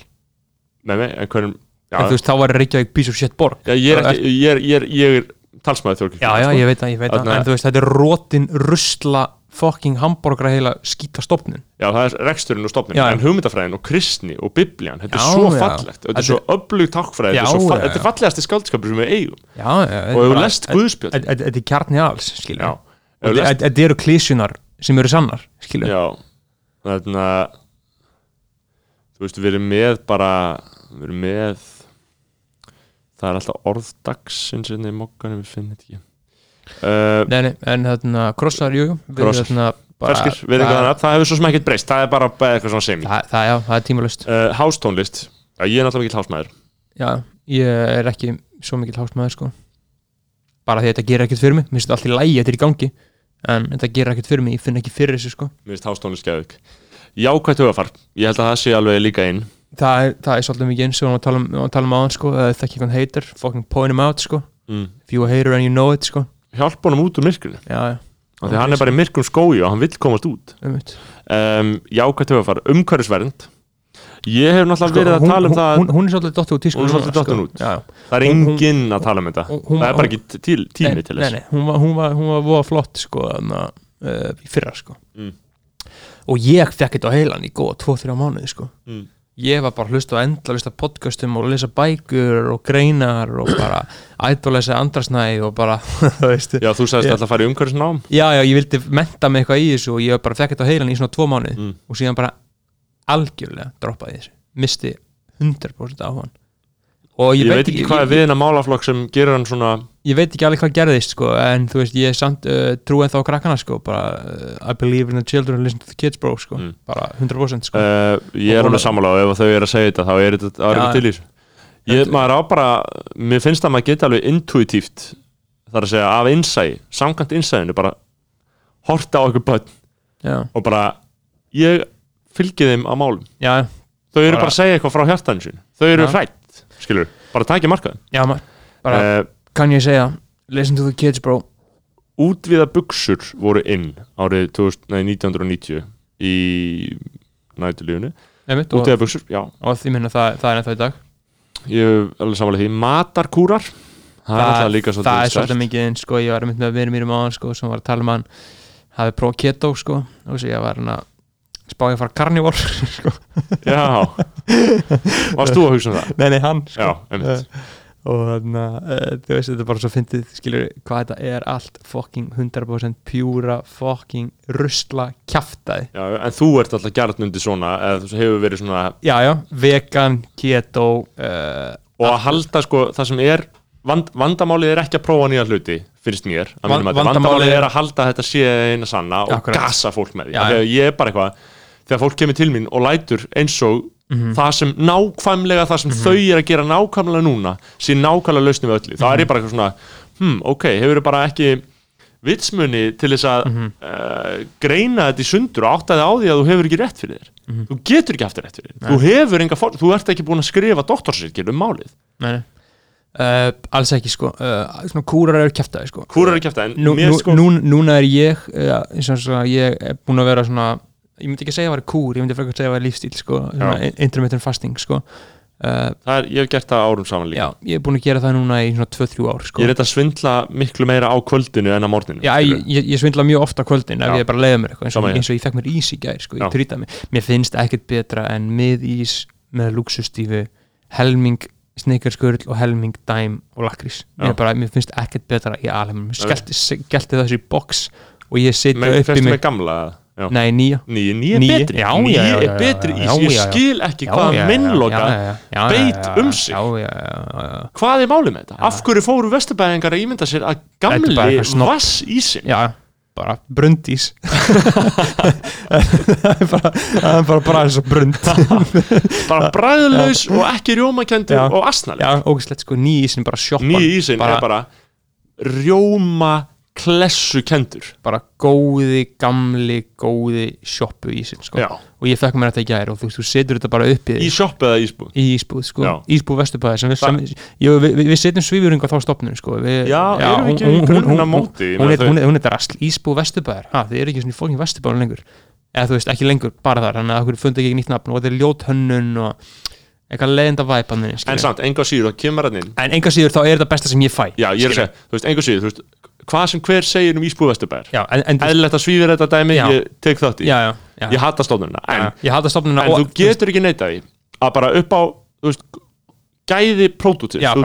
Með mig, en hverjum já, en þú veist, þá var Reykjavík piece of shit borg. Já, ég, er ekki, ég, er, ég, er, ég er talsmaður þjóðkirkju já, já, ég veit það, ég veit það, en þú veist, þetta er rótin rusla fucking hambúrgra heila skýta stopnin já, það er reksturinn og stopnin Já. en hugmyndafræðin og kristni og biblían þetta er svo fallegt, þetta er svo öflug takkfræði, þetta, er er fallegasti skáldskapur sem við eigum. Og hefur lest Guðspjöld þetta er kjarni alls, skilur og þetta þetta eru klísjunar sem eru sannar, skilur Já, þannig að þú veist, við erum með bara við erum með það er alltaf orðdagsins en í mokkanum við finnum þetta ekki. Uh, nei, nei, en þarna, krossar, jú, jú, við Krossar. þarna bara- ferskir, við erum það, það, hefur svo sem ekkert breyst það er bara eitthvað svona semi. Það, það, já, það er tímalust uh, Hástónlist, já, ég er náttúrulega ekki hásmaður. Já, ég er ekki svo mikill hásmaður, sko. Bara því að þetta gerir ekkert fyrir mig, mér finnst þetta allt í lægi þetta er í gangi, en þetta gerir ekkert fyrir mig ég finn ekki fyrir þessu, sko. Mér finnst hástónlist geðug Jákvætt hugafar, ég held að það sé alveg líka inn. Það er, það er svolítið mikið eins og við varum að tala um, að tala um aðan sko, eða þekki einhvern hater fucking point him out sko. Mm. if you a hater and you know it sko. Hjálp honum út úr já, Af Því hann er bara í myrkrum skói og hann vill komast út. Um Jákvætt hugafar, umhverfisvernd Ég hef náttúrulega sko, verið að hún, tala um hún, það hún, hún er svolítið dottu út tísku Hún er svolítið sko. út. Það er enginn að tala um þetta Það er bara ekki til, tími nei, til nei, þess nei, hún var, hún var, hún var voða flott sko uh, í fyrra sko Mm. og ég fekk þetta á heilan í góða 2-3 mánuði sko Mm. ég var bara að hlusta á endla hlusta podcastum og lesa bækur og greinar og bara ædolesa andrasnæði og bara Já, þú sagðist alltaf að fara í umhverfisnám já, já, ég vildi menta mig eitthvað í þessu og ég bara fekk þetta á heilan í svona 2 mánuði mm. og síðan bara algjörlega droppaði þessu. Misti 100% á hann og Ég, ég, veit ekki hvað er við hennar málaflokk sem gerir hann svona ég veit ekki alveg hvað gerðist sko, en þú veist, ég samt uh, trú en þá krakkana sko, bara uh, I believe in the children listen to the kids bro, sko, Mm. bara 100% sko. uh, Ég er alveg sammála og ef þau eru að segja þetta þá er þetta er eitthvað til í þessu. Ég, maður á bara, mér finnst að maður geta alveg intuitíft þar að segja af innsæi, samkvæmt innsæðinu bara horta á börn já, og bara ég fylgi þeim á málum. Já, þau eru Bara- bara að segja eitthvað frá hjartanu sín þau eru hrætt, skilur, bara takja markaðin já bara uh, kann ég segja listen to the kids bro. útviða buksur voru inn árið 2000, nei, 1990 í nætulífunni útviða buksur, já, og því minna það, það er ennþá í dag. Ég hef alveg samanlega því. Matarkúrar, það er það er svolítið mikið inn sko, ég var mynd með vinum mínum á hann sko, sem var að tala um hann. Hafi prófað keto sko, og svo ég var hann að spá ég að fara karnivor sko. já, varst þú að hugsa um það? nei, nei, hann sko. já, einmitt og þannig að uh, þú veist þetta er bara svo fyndið skilur hvað þetta er allt fucking 100% pjúra fucking rusla kjaftaði já, en þú ert alltaf gert undir svona eða þú hefur verið svona já já, vegan, keto uh, og að halda sko það sem er vand, vandamálið er ekki að prófa nýja hluti finnst mér, að mínum að vandamálið er- að halda þetta sé eina sanna og Akkurat. gasa fólk með því ég er bara eitthvað þegar fólk kemur til mín og lætur eins og Mhm. það sem nákvæmlega það sem þau er að gera nákvæmlega núna sé nákvæmlega lausnum við öllu þá Mhm. er ég bara eitthvað svona hm, ok, hefur bara ekki vitsmunni til þess að Mhm. uh, greina þetta í sundur og áttaði á því að þú hefur ekki rétt fyrir þér Mhm. þú getur ekki haft rétt fyrir þér þú hefur enga for, þú ert ekki búin að skrifa doktorsirkir um málið Nei, nei. Uh, alls ekki sko uh, svona kúrar eru kæftæði sko er að kæfta en nú, nú, sko nú, núna er ég uh, eins og svo að ég er búin að vera svona ég myndi ekki segja að það var kúr, ég myndi frekar segja að það var lífstíl sko, intermittent fasting sko. Uh, er, ég hef gert það árum saman líka. Já, ég er búin að gera það núna í svona 2-3 ár sko. Ég er þetta að svindla miklu meira á kvöldinu en á morgninu Já, ég, ég, ég svindla mjög ofta á kvöldin ef ég bara leiða mér eitthvað eins eins og ég fekk mér ís í gær sko, ég trýta mig. Mér finnst ekkert betra en mið ís með luxustífu helming sneikarskurl og helming dæm og lakrís. Mér, bara, mér finnst ekkert betra í alheimum mér skellti, þessu í box og ég setja upp í mig gamla já. nei, nýja nýi, nýi er betri. Já, nýi já, já, er betri ís já, ég skil ekki já, minnloka beit um sig. já, já, já, já. hvað er málið með þetta? af hverju fóru vesturbæðingar að ímynda sér að gamli vass ísin já, bara er bara það er bara bara eins og brund. Bara bræðlaus og ekki rjómakendur og asnali já, ógæslegt sko, ný ísin bara sjoppan. Nýi ísin er bara rjóma klessu kendur bara góði, gamli, góði sjoppu ísin sko. Já. og ég fekk mér þetta í gær og þú, þú setur þetta bara upp í, í þig sjoppu eða ísbúð í ísbúð, sko, Já. ísbúð vesturbæði sem við, sem, jú, við, við, við setjum svífurinn á þá stopnum sko. við, Já, erum við ekki í grunninn á móti? Ég hún, meina hún, þau- hún, hún er drasl, ísbúð vesturbæðar ha, þið eru ekki svona í fólkin vesturbæðar lengur eða þú veist, ekki lengur, bara þar þannig að okkur fundi ekki nýtt nafn og þetta er ljót hönnun og eitthvað leiðinda væpanni en samt, enga síður, þá kemur hann inn en enga síður þá er þetta besta sem ég fæ já, ég er að Skilur. segja, þú veist, enga síður, þú veist hvað sem hver segir um en, en, eðlilegt að svífir þetta dæmi, Já. ég tek þátt í. Já, já, ég hata stofnunina, en, ég hata stofnuna en og, þú getur ekki neita því að bara upp á, veist gæði pródútið. Já, þú,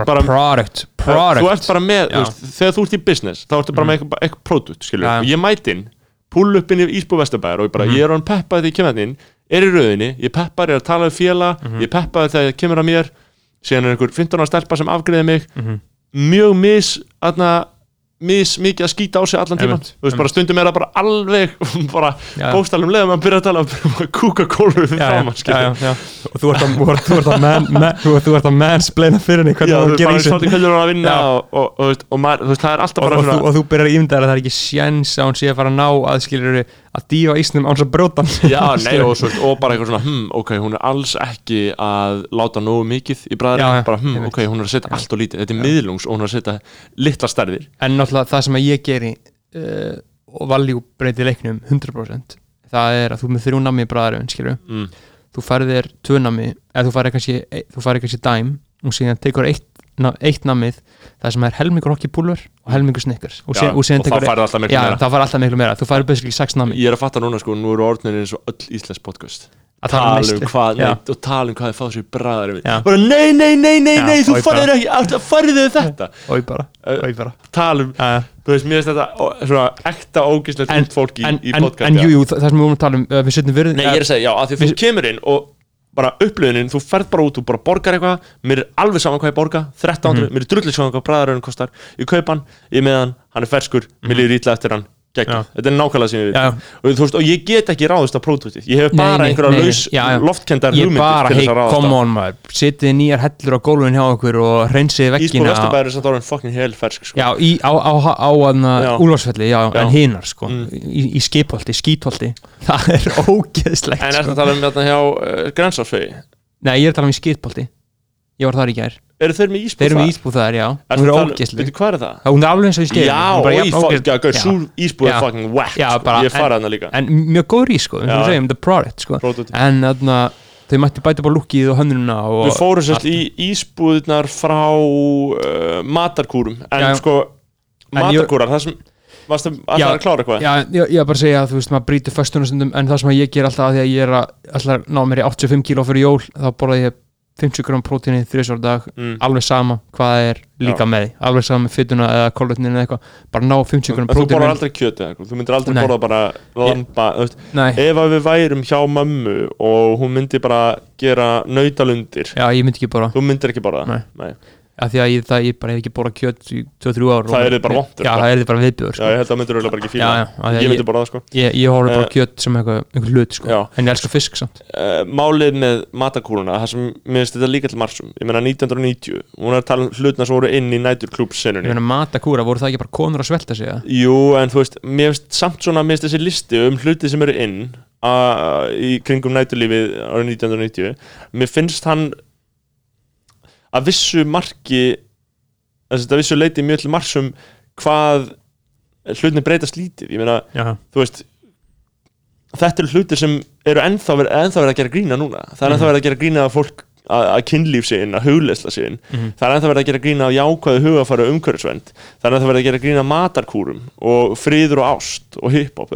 þú ert bara með, veist, þegar þú ert í business þá ertu bara með eitthvað, pródút, ég mæti inn, pull upp inn í ísbúð vesturbæðar og ég bara, Mhm. ég er hann peppaði því ég kemur inn er í rauðinni, ég peppar, ég er að tala við félag Mhm. ég peppaði þegar það kemur að mér. Síðan er einhver 15 ára stelpa sem afgreði mig. Mhm. mjög mis aðna, mis mikið að skýta á sig allan tíman þú veist bara stundum er það bara alveg bara bóstalum leðum að byrja að tala um kúka kólu við já. og þú ert að, að, man, man, þú ert, þú ert að mansplaina fyrir henni hvernig Já, það er vinna Já. og, og, og, og, og þú veist, það er alltaf og, bara og, þú, svona og þú byrjar að ímynda að það er ekki sjens að hún sé að fara að ná aðskilur að dífa ísnum án svo brótan Já, nei, og, svo, og bara eitthvað svona, hm, ok, hún er alls ekki að láta nógu mikið í bræðarinn, bara, hm, ok, hún er að setja allt og lítið, þetta er miðlungs og hún er að setja litla stærðir. En náttúrulega það sem ég geri uh, og valjú breyti leiknum 100% það er að þú með þrjú nami í bræðarinn skilur mm. þú færið þér tvö nami eða þú færið kannski, kannski dæm og síðan tekur eitt, eitt namið það sem er helmingur hokki púlver og helmingur snickers. Og, Já, og, og það færði alltaf miklu já, meira. það fær alltaf miklu meira. Þú færið basically sex nami Ég er að fatta núna, sko, nú eru orðinir eins og öll íslensk podcast. Að tala um um hvað, Já. nei, og tala um hvað þið fá sér bræðarinn Já. bara, nei, nei, nei, nei, nei, þú bara- ekki, farið þið þetta? Og bara, og bara. tala um, þú veist, mér finnst þetta svona ekta ógislegt út fólk í, podcast en jú, jú, það sem við vorum að tala um við setjum virðin Nei, ég er að segja, já, að því þú kemur inn og bara upplöðunin, þú ferð bara út og bara borgar eitthvað, mér er alveg saman hvað ég borga 1300, Mhm. mér er drullið saman hvað bræðaröðun kostar ég kaup hann, ég með hann, hann er ferskur mér líður ítla eftir hann, Já. þetta er nákvæmlega sem ég við Já, og, þú veist, og ég get ekki ráðist á pródútið ég hef bara nei, einhverja nei, laus já, já. loftkendar ég hugmyndir bara, ráðast come on maður setið nýjar hellur á gólfin hjá okkur og reynsið Ísbúr veggina Vesturbæður er samt orðin fucking hel fersk sko. já, í, á, á, á, á Já. úlfarsfelli, já, en hinar sko, Mm. í, í skipholti, skítholti það er ógeðslegt En er sko. þetta að tala um þetta hjá uh, Grensásfegi? nei, ég er að tala um í skítholti ég var þar í gær, Eru þeir með ísbúr þeir eru þar? með ísbúð þar, já hún er ógeðsleg Veitu, hvað er það? hún er alveg eins og í skeiðin Já, fuck, ógeð- já, Já. súr ísbúð Já. er fucking whack Já, bara- Ég en- hana líka en mjög góð í sko, eins og Já. við segjum, the product sko. Pródútið en þarna, þau mætti bæta bara lukkið og hönnununa og Við fórum sérst í ísbúðnar frá uh, matarkúrum En Já, já. sko, ég- matarkúrar, það sem Varstu alltaf Já, að klára eitthvað? Já, ég, ég er bara að segja að þú veist, maður brýtur föstunastundum en það sem ég ger alltaf að því að ég er að alltaf ná mér í 85 kíló fyrir jól þá borða ég 50 gram prótíni þrjusvar dag, Mm. alveg sama hvað það er líka Já. með, því. alveg sama með fytuna eða kolvetnin eða eitthvað, bara ná 50 gram En þú borðar prótíni aldrei kjöt eða eitthvað Þú myndir aldrei borða bara veist, Nei, Ef að við værum hjá mömmu og hún myndi bara gera nautalundir já, ég myndi ekki bara Þú myndir ekki borða? Nei. Nei. Að því að ég, það, ég bara hef ekki borðað kjöt í 2-3 ár Það og- yrði bara vont, Já, örugglega. það er bara viðbjöður Já, sko. ég held að myndur auðvitað bara ekki já, fíla já, því Ég að myndi bara það sko ég, ég horfði bara Eh, á kjöt sem eitthvað, eitthvað hlut sko. Já. en ég elskar fisk samt uh, Málið með matakúruna Það sem mér finnst þetta líka til marsum Ég meina 1990 Hún er að tala um hlutna sem voru inn í næturklúb ég meina matakúra, voru það ekki bara konur að svelta sig? Jú, en þú veist, mér finnst samt svona Mér finnst þessi listi um hluti sem eru inn a, Í kringum næturlífið árið 1990 Mér finnst hann Að vissu marki að vissu leiti mjög til marsum Hvað hlutin breytast lítið. Ég meina, já, þú veist þetta eru hlutir sem eru ennþá verið, ennþá verið að gera grína núna. Það er ennþá verið að gera grína að fólk að, að kynlíf sín, að hugleisla sín Mhm. það er ennþá verið að gera grína af jákvæðu hugafæru umhverfisvend það er ennþá verið að gera grína matarkúrum og friður og ást og hiphop.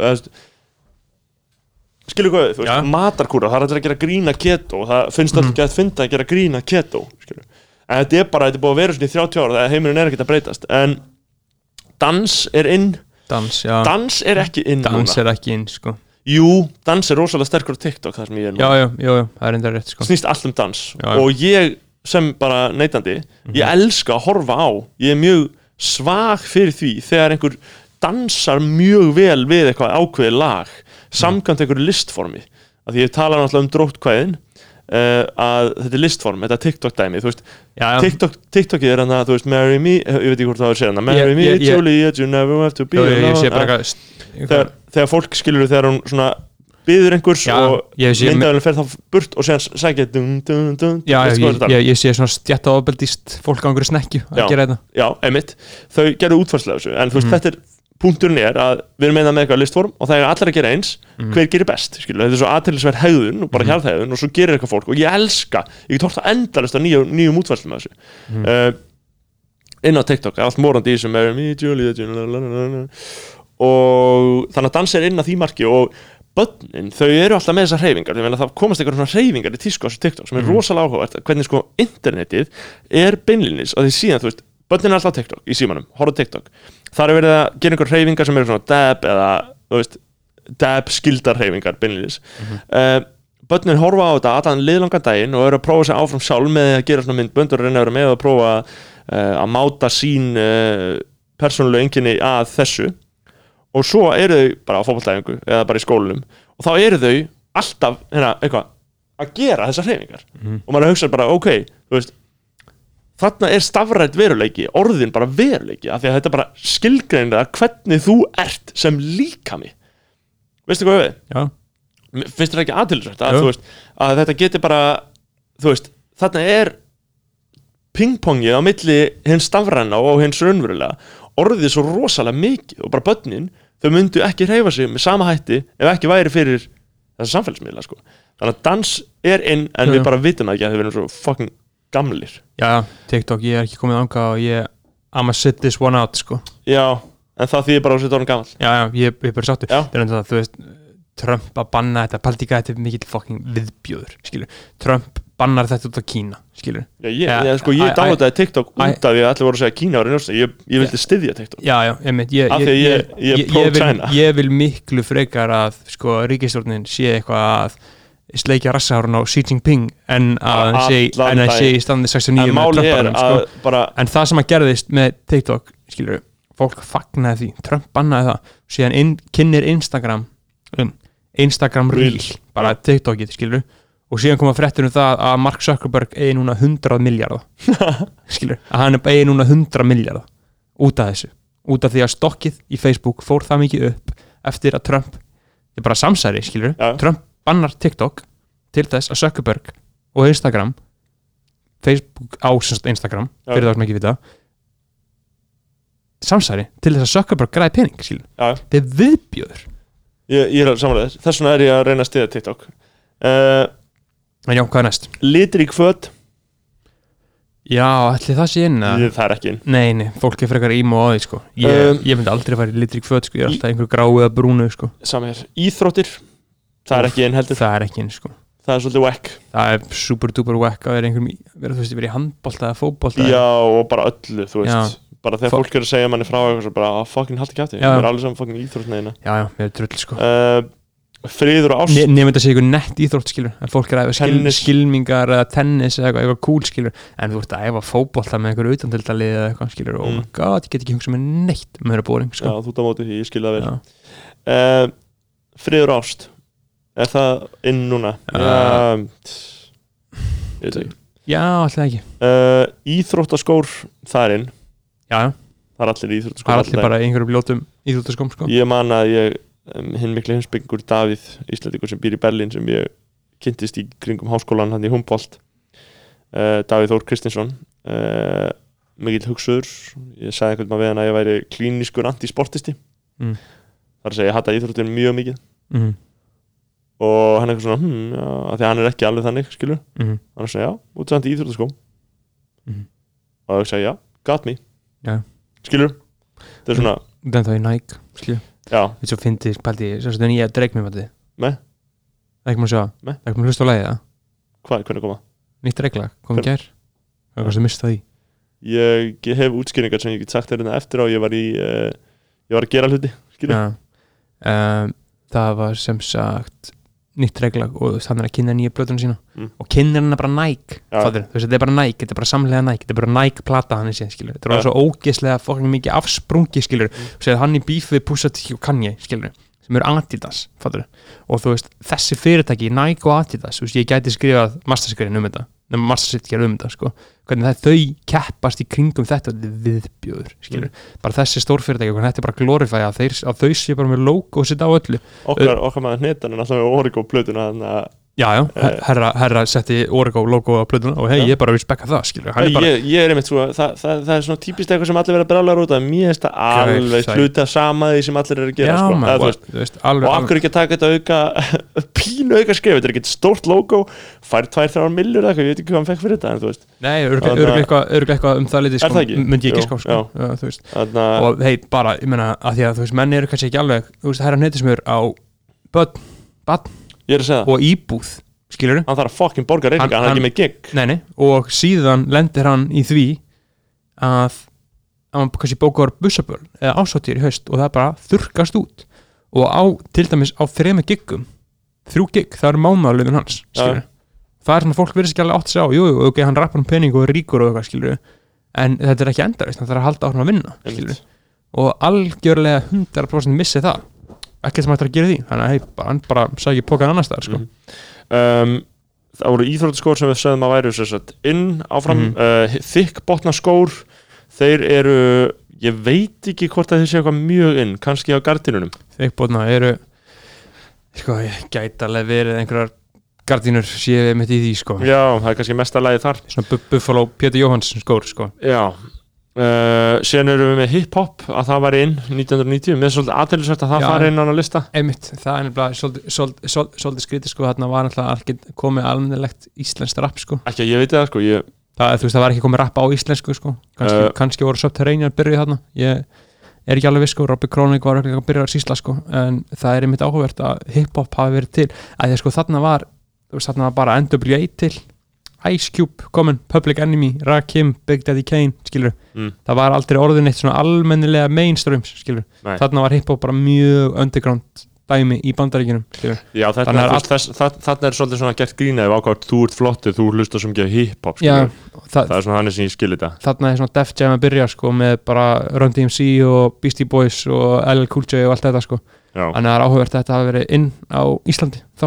Skilur hvað við, matarkúra það er að gera grína keto. Það finnst Mhm. alltaf ekki að finna að gera grína keto skilur. En þetta er bara, þetta er búið að vera svona í 30 ára þegar heimurinn er ekkert að breytast. En dans er inn. Dans, já. Dans er ekki inn dans núna. er ekki inn sko. Jú, dans er rosalega sterkur á TikTok það sem ég er já, núna já, já, já, það er enda rétt sko. snýst allt um dans. Já, já. og ég sem bara neytandi ég elska að horfa á. Ég er mjög svag fyrir því þegar einhver dansar mjög vel við eitthvað ákveðið lag samkvæmt einhverju listformi. Að því ég tala náttúrulega um dróttkvæðin uh, að þetta er listform, þetta er TikTok dæmi þú veist, já, já, TikTok, TikTokið er hann að þú veist, marry me, ég veit ekki hvort það var að segja hann marry Ég- me, ég- ég- Juliet, you never have to be já, ég, ég bara Að- þegar, þegar fólk skilur þegar hún svona byður einhvers Já, og myndavælinn fer þá burt og séðan sækja ég, er? sé svona stjætta ofbeldist fólk á einhverju snekju að gera þetta. Já, einmitt, þau gerðu útfarslega þessu en þú veist, Mhm. þetta er, punkturinn er að við erum einað með eitthvað listform og það er allir að gera eins Mhm. hver gerir best, skilur, þetta er svo aðtælisverð hegðun og bara mm hegðun og svo gerir eitthvað fólk og ég elska, ég get hort að endalist á nýjum, útfarslum af þessu Mhm. uh, inn á TikTok, allt morandi í sem er lalalala. og þannig að dansa er inn að því marki og börnin, þau eru alltaf með þessar hreyfingar það komast einhverjum svona hreyfingar í tísku á þessu TikTok sem er Mhm. rosalega áhugavert hvernig sko internetið er beinlinis og því síðan, þú veist, börnin er alltaf TikTok í símanum, horfa TikTok. Þar er verið að gera einhver hreyfingar sem eru svona dab eða, þú veist, dab skildar hreyfingar beinlinis mm Mhm. börnin horfa á þetta allan liðlangan daginn og eru að prófa sér áfram sjálf með að gera svona myndbönd og reyna að vera með og prófa uh, að máta sín uh, persónulegu enginni að þessu. Og svo eru þau bara á fótballtæfingu eða bara í skólanum og þá eru þau alltaf hérna, eitthvað að gera þessar hreyfingar. Mhm. og maður hugsa bara ok, þú veist þarna er stafrætt veruleiki orðin bara veruleiki af því að þetta bara skilgreinir að hvernig þú ert sem líkami. Veistu hvað við? já, finnst þér ekki aðtilsvært að, að þetta geti bara veist, þarna er pingpongið á milli hins stafræna og hins raunverulega. Orðið svo rosalega mikið og bara börnin, þau myndu ekki hreyfa sig með sama hætti ef ekki væri fyrir þessa samfélagsmiðla sko. þannig að dans er inn en Jú, við bara vitum ekki að þau verðum svo fucking gamlir já, TikTok, ég er ekki komið ánga og ég I'm a sit this one out sko. Já, en það þýðir bara að setja orðin gammal já, já, ég, ég er bara sáttu Já. það er enda það, þú veist Trump að banna þetta, paldíka þetta er mikill fucking viðbjöður, skilur Trump bannar þetta út á Kína, skilur já, ég, Já, ég, sko, ég downloadaði TikTok út af því að allir voru að segja Kína var í njósta ég, ég vildi styðja TikTok. Já, já, ég mynd ég, Af því ég- ég er ég, pro vil, China. ég vil miklu frekar að sko, ríkistjórnin sé eitthvað að sleikja rassahárun á Xi Jinping en að hann sé, í standi 69 en með að sko. bara en það sem að gerðist með TikTok skilur, fólk fagnaði því Trump bannaði það, síðan inn, kynir Instagram um, Instagram Reel, bara TikTokið skilur, og síðan koma fréttur um það að Mark Zuckerberg eigi núna 100 miljardar skilur, að hann eigi núna 100 miljardar út af þessu. Út af því að stokkið í Facebook fór það mikið upp eftir að Trump er bara samsæri, skilur, Já. Trump bannar TikTok til þess að Zuckerberg og Instagram Facebook á Instagram fyrir það sem ekki vita samsæri til þess að Zuckerberg græði pening, já, þetta er viðbjöður ég, ég er samanlega þess. Vegna er ég að reyna að stiða TikTok. Uh, en já, hvað er næst? litrík föt. Já, ætli það sé inn að það er ekki inn. Nei, nei, fólk er frekar ímó á því sko. Ég, Um, ég myndi aldrei fara í litrík föt sko. Ég er alltaf einhverju gráu eða brúnu sko. Sami hér, íþróttir það er ekki inn heldur, Það er ekki inn sko. Það er svolítið whack Það er super duper whack að vera einhverjum vera, þú veist, vera í handbolta eða fótbolta já og bara öllu, þú veist. Já. bara þegar Fó- fólk er að segja manni frá eitthvað svo bara, "Ah, fucking haldi kæfti Já. það er alveg saman fucking íþróttneina já, já, við erum trull sko. Uh, friður og ást. Ne nefnir þetta sé eitthvað nett íþrótt skilur. En fólk er að æfa skil, skilmingar eða tennis eða eitthvað, cool skilur. En þú ert að æfa fótbolta með einhverju utandildalið eða eitthvað skilur. Og oh Mm. my god, ég get ekki hugsað með neitt með Er það inn núna? Uh, Já já, alltaf ekki. Uh, Íþróttaskór, það er inn. Já, Það er allir íþróttaskór það er allir bara í einhverju bljótum íþróttaskóm sko. Ég man að ég, um, hinn mikli heimsbyggur Davíð, Íslandíkur sem býr í Berlín sem ég kynntist í kringum háskólan hann í Humboldt uh, Davíð Þór Kristinsson uh, mikill hugsuður. Ég sagði einhvern veginn við hann að ég væri klíniskur antisportisti. Mm. þar að segja ég hata íþróttir mjög mikið. Mm og hann er eitthvað svona hm, já, af því að hann er ekki alveg þannig skilur -hmm. hann er svona já, út samt í íþróttaskóm. Mhm. og ég segi já, got me. Já. skilur þetta er svona, den þá í Nike skilur, já, þetta svo fyndi pældi, svo þetta er nýja dreikmið með, það er ekki maður að sjá, Nei. það er ekki maður að hlusta á lagið það hvað, hvernig koma nýtt regla, komið Hvern- gær. Það er hvað sem mista því. Ég, ég hef útskýringar sem ég get sagt þér hérna eftir á ég var í uh, ég var að gera hluti skilur, um, það var sem sagt nýtt regla og þannig að kynna nýja blöðuna sína Mm. og kynna hennar bara Nike Já. fattur, þú veist, þetta er bara Nike, þetta er bara samlega Nike þetta er bara Nike plata hann í síðan, skilur þetta er ja. svo ógeðslega fokkin mikið afsprungi, skilur Mm. og segir hann í bífi Pusha T og Kanye, skilur sem eru Adidas, fattur og þú veist, þessi fyrirtæki, Nike og Adidas þú veist, ég gæti skrifað masterskrifin um þetta nema masterskrifin um þetta, sko hvernig það, þau keppast í kringum þetta er viðbjöður, skilur bara þessi stórfyrirtæki, hvernig þetta er bara glorifæja að, að þau séu bara með logo og setja á öllu. Okkar, okkar maður hnetan en alltaf með Origo plötuna þannig að já, já, Eh. herra, herra setti Origo logo á plötuna og hei, ég er bara að respekka það, skilur er bara, ég, ég er einmitt svo það, það, það er svona típist eitthvað sem allir verða brálar út af mér finnst það alveg það- hluta sama því sem allir eru að gera já, sko. þú og, veist, veist, alveg, og akkur ekki að taka þetta auka pínu auka skrif, þetta er ekki stórt logo fær tvær þrjár millur eða eitthvað, ég veit ekki hvað hann fekk fyrir þetta nei, að- örgulega eitthvað, um það litið, Er sko, það myndi ég ekki sko, sko að og hei, bara, ég meina, að því að þú veist, menn eru kannski ekki alveg, þú veist, herra neytismur á börn, ég er að segja það, og íbúð, skilur hann þarf að fokkin borga reyninga, Hann- hann, hann er hann- ekki með gig. Nei, nei, og síðan lendir hann í því að hann kannski bókar bussaböl eða ásáttir í haust og það bara þurrkast út. Og á, til dæmis á þrema giggum þrjú gigg, það eru mánaðalöfin hans skilur það er svona fólk verið alveg átt að segja á jú, jú, ok, hann rappar um pening og er ríkur og eitthvað, skilur en þetta er ekki endarist, það er að halda áhrifum að vinna skilur, og algjörlega 100% missi það ekkert sem hægt að gera því þannig að hei, hann bara sækir pókan annars staðar sko. Mhm. um, það voru íþróttaskór sem við sögðum að sem sagt, inn áfram Mhm. uh, þykk botna skór þeir eru, ég veit ekki hvort að þeir séu eitthvað mjög inn, kannski á gardinunum Þeikbótna eru sko, alveg verið einhverjar gardínur séu mitt í því sko. já, það er kannski mesta lagi þar svona Bu- Buffalo Pétur Jóhannsson skór sko. já Uh, síðan erum við með hip-hop að það var inn 1990, með svolítið aðtælisvægt að það Já. fari inn á hana lista einmitt, það er nefnilega svolítið, svolítið, svolítið, svolítið skrítið sko, þarna var alltaf komið almennilegt íslenskt rap sko. ekki að ég veit það sko, ég, það, þú veist, það var ekki komið rap á íslensku sko. kannski, Uh. kannski voru Subterranean byrjuð þarna ég er ekki alveg viss sko, Robby Kronig var ekki að byrja að sísla sko, en það er einmitt áhugavert að hip-hop hafi verið til að því sko þarna var, þú veist, þarna var bara NWA til Ice Cube komin, Public Enemy, Rakim, Big Daddy Kane skilur, Mm. það var aldrei orðin eitt svona almennilega mainstreams skilur, Nei. þarna var hip-hop bara mjög underground dæmi í bandaríkinum skilur, já, þetta, Þannig er, all... þarna er svolítið svona gert grína ef ákvæmt þú ert flottir, þú hlustar sem ekki hip-hop já, skilur. það, það er svona þannig sem ég skil þetta þarna er svona Def Jam að byrja sko með bara Run DMC og Beastie Boys og LL Cool J og allt þetta sko já. þannig að það er áhugavert að þetta hafi verið inn á Íslandi þá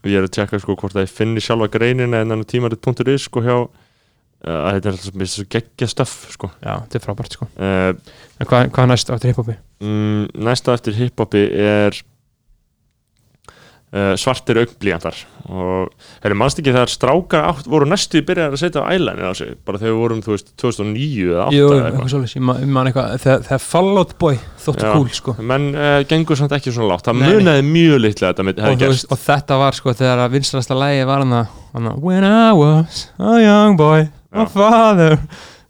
og ég er að tjekka sko hvort að ég finni sjálfa greinina en þannig tímarit.is sko hjá uh, þetta er alltaf svo geggja stöff sko já, þetta er frábært sko uh, en hvað, hvað er næst áttur hiphopi? mm, næsta eftir hiphopi er uh, svartir augblíjantar og hefur mannst ekki þegar strákar átt, voru næstu byrjar að setja á eyeliner á sig? Bara þegar við vorum þú veist 2009 eða 8 Jú, eða eitthvað eitthvað. svolítið, ég man, ég man eitthvað þegar, þegar Fallout Boy þóttu cool sko. menn uh, gengur samt ekki svona látt það munaði mjög litlega þetta myndi- og, veist, og þetta var sko þegar að vinstrasta lægi var hann að When I was a young boy My father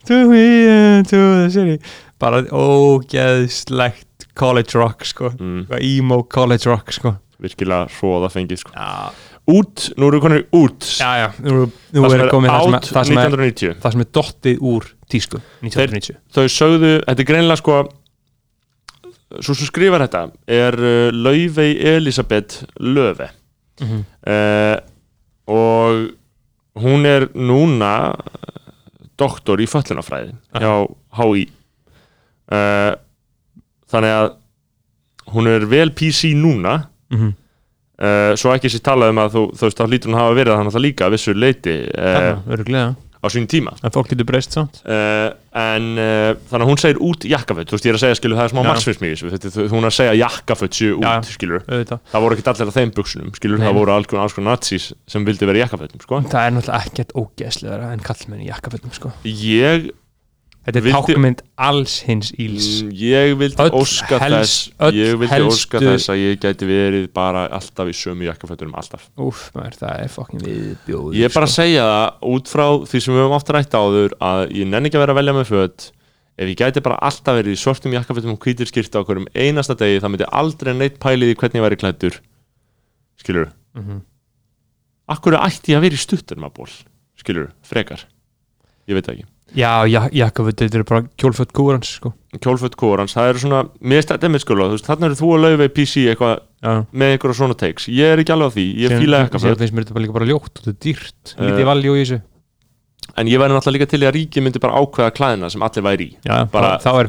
took me into the city. Bara ógeðslegt college rock sko. Mm, emo college rock sko virkilega hróða fengið sko. Út, nú erum við konir út. Já, já nú, nú það er er komið það sem, er, það, sem er, 1990 það sem er dottið úr tísku 1990 þau sögðu, þetta er greinilega sko svo sem skrifar þetta er uh, Laufey Elisabeth Löfe mm -hmm. uh, og hún er núna uh, doktor í föllunafræði hjá HÍ uh, þannig að hún er vel PC núna Mm -hmm. uh, svo ekki sér talað um að þú, þú veist, þá lítur hún hafa verið þannig að það líka að vissu leiti uh, Öruglega á sín tíma En fólk getur breyst samt uh, en þannig að hún segir út jakkaföt þú veist, ég er að segja, skilur, það er smá Já. margsfismig hún er að segja jakkaföt séu út, Já. skilur Auðvitað það voru ekki allir á þeim buksunum, skilur, Nei. það voru alls konar, alls konar nazís sem vildi vera í jakkafötum, sko Það er náttúrulega ekkert ógeðslegra en kallmenn í jakkafötum sko ég, Þetta er Vildi- tákmynd alls hins íls mm, ég vildi Öll óska helst- þess ég vildi óska helstu- þess að ég gæti verið bara alltaf í sömu jakkafötunum, alltaf. Úf, maður, það er fokkin viðbjóð Ég er bara að segja það út frá því sem við höfum aftur rætt áður að ég nenni ekki að vera að velja með föt. Ef ég gæti bara alltaf verið í svartum jakkafötum og hvítir skýrta á hverjum einasta degi það myndi aldrei neitt pælið í hvernig ég væri klættur skilur mm -hmm. Akkur ætti ég að vera í stuttur ég veit ekki Já, ja, jakkaföt, þetta eru bara kjólföt kúrans sko. Kjólföt kórans, það eru svona mér sko, þú veist, þarna eru þú að laufa í PC eitthvað með einhverja svona takes. Ég er ekki alveg á því, ég Síðan- fíla síðan jakkaföt. finnst mér þetta bara líka bara ljótt og þetta er dýrt. Eh, Lítið valjú í þessu. En ég væri náttúrulega líka til í að ríki myndi bara ákveða klæðina sem allir væri í. Já, bara- þá, þá er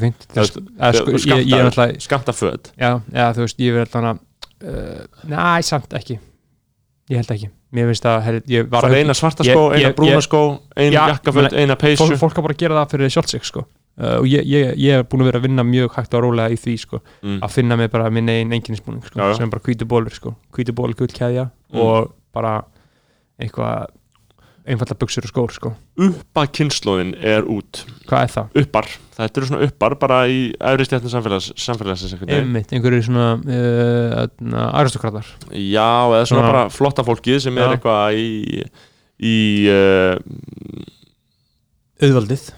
náttúrulega skamta föt. Já, þú veist, ég verð þannig uh, Næ, samt ekki Ég held ekki Mér finnst að, her, ég var Það er eina svarta Ég- skó, eina ég- brúna ég- skó, eina Já, jakkaföt, eina peysu fólk, fólk á bara að gera það fyrir sjálft sig sko. uh, og ég, ég, ég er búin að vera að vinna mjög hægt og rólega í því sko. mm. að finna mig bara minn einn einkennisbúning sko, sem er bara hvítu bólur sko. hvítu ból, gull keðja Mm. og bara eitthvað einfalda buksur og skór sko. Uppa kynnslóðin er út hvað er það? Uppar, þetta eru svona uppar bara í æfri stjættin samfélags, samfélagsins. Einmitt, einhverju svona uh, aristokratar Já, eða svona Svona- bara flotta fólkið sem er Já. eitthvað í í uh, auðvaldið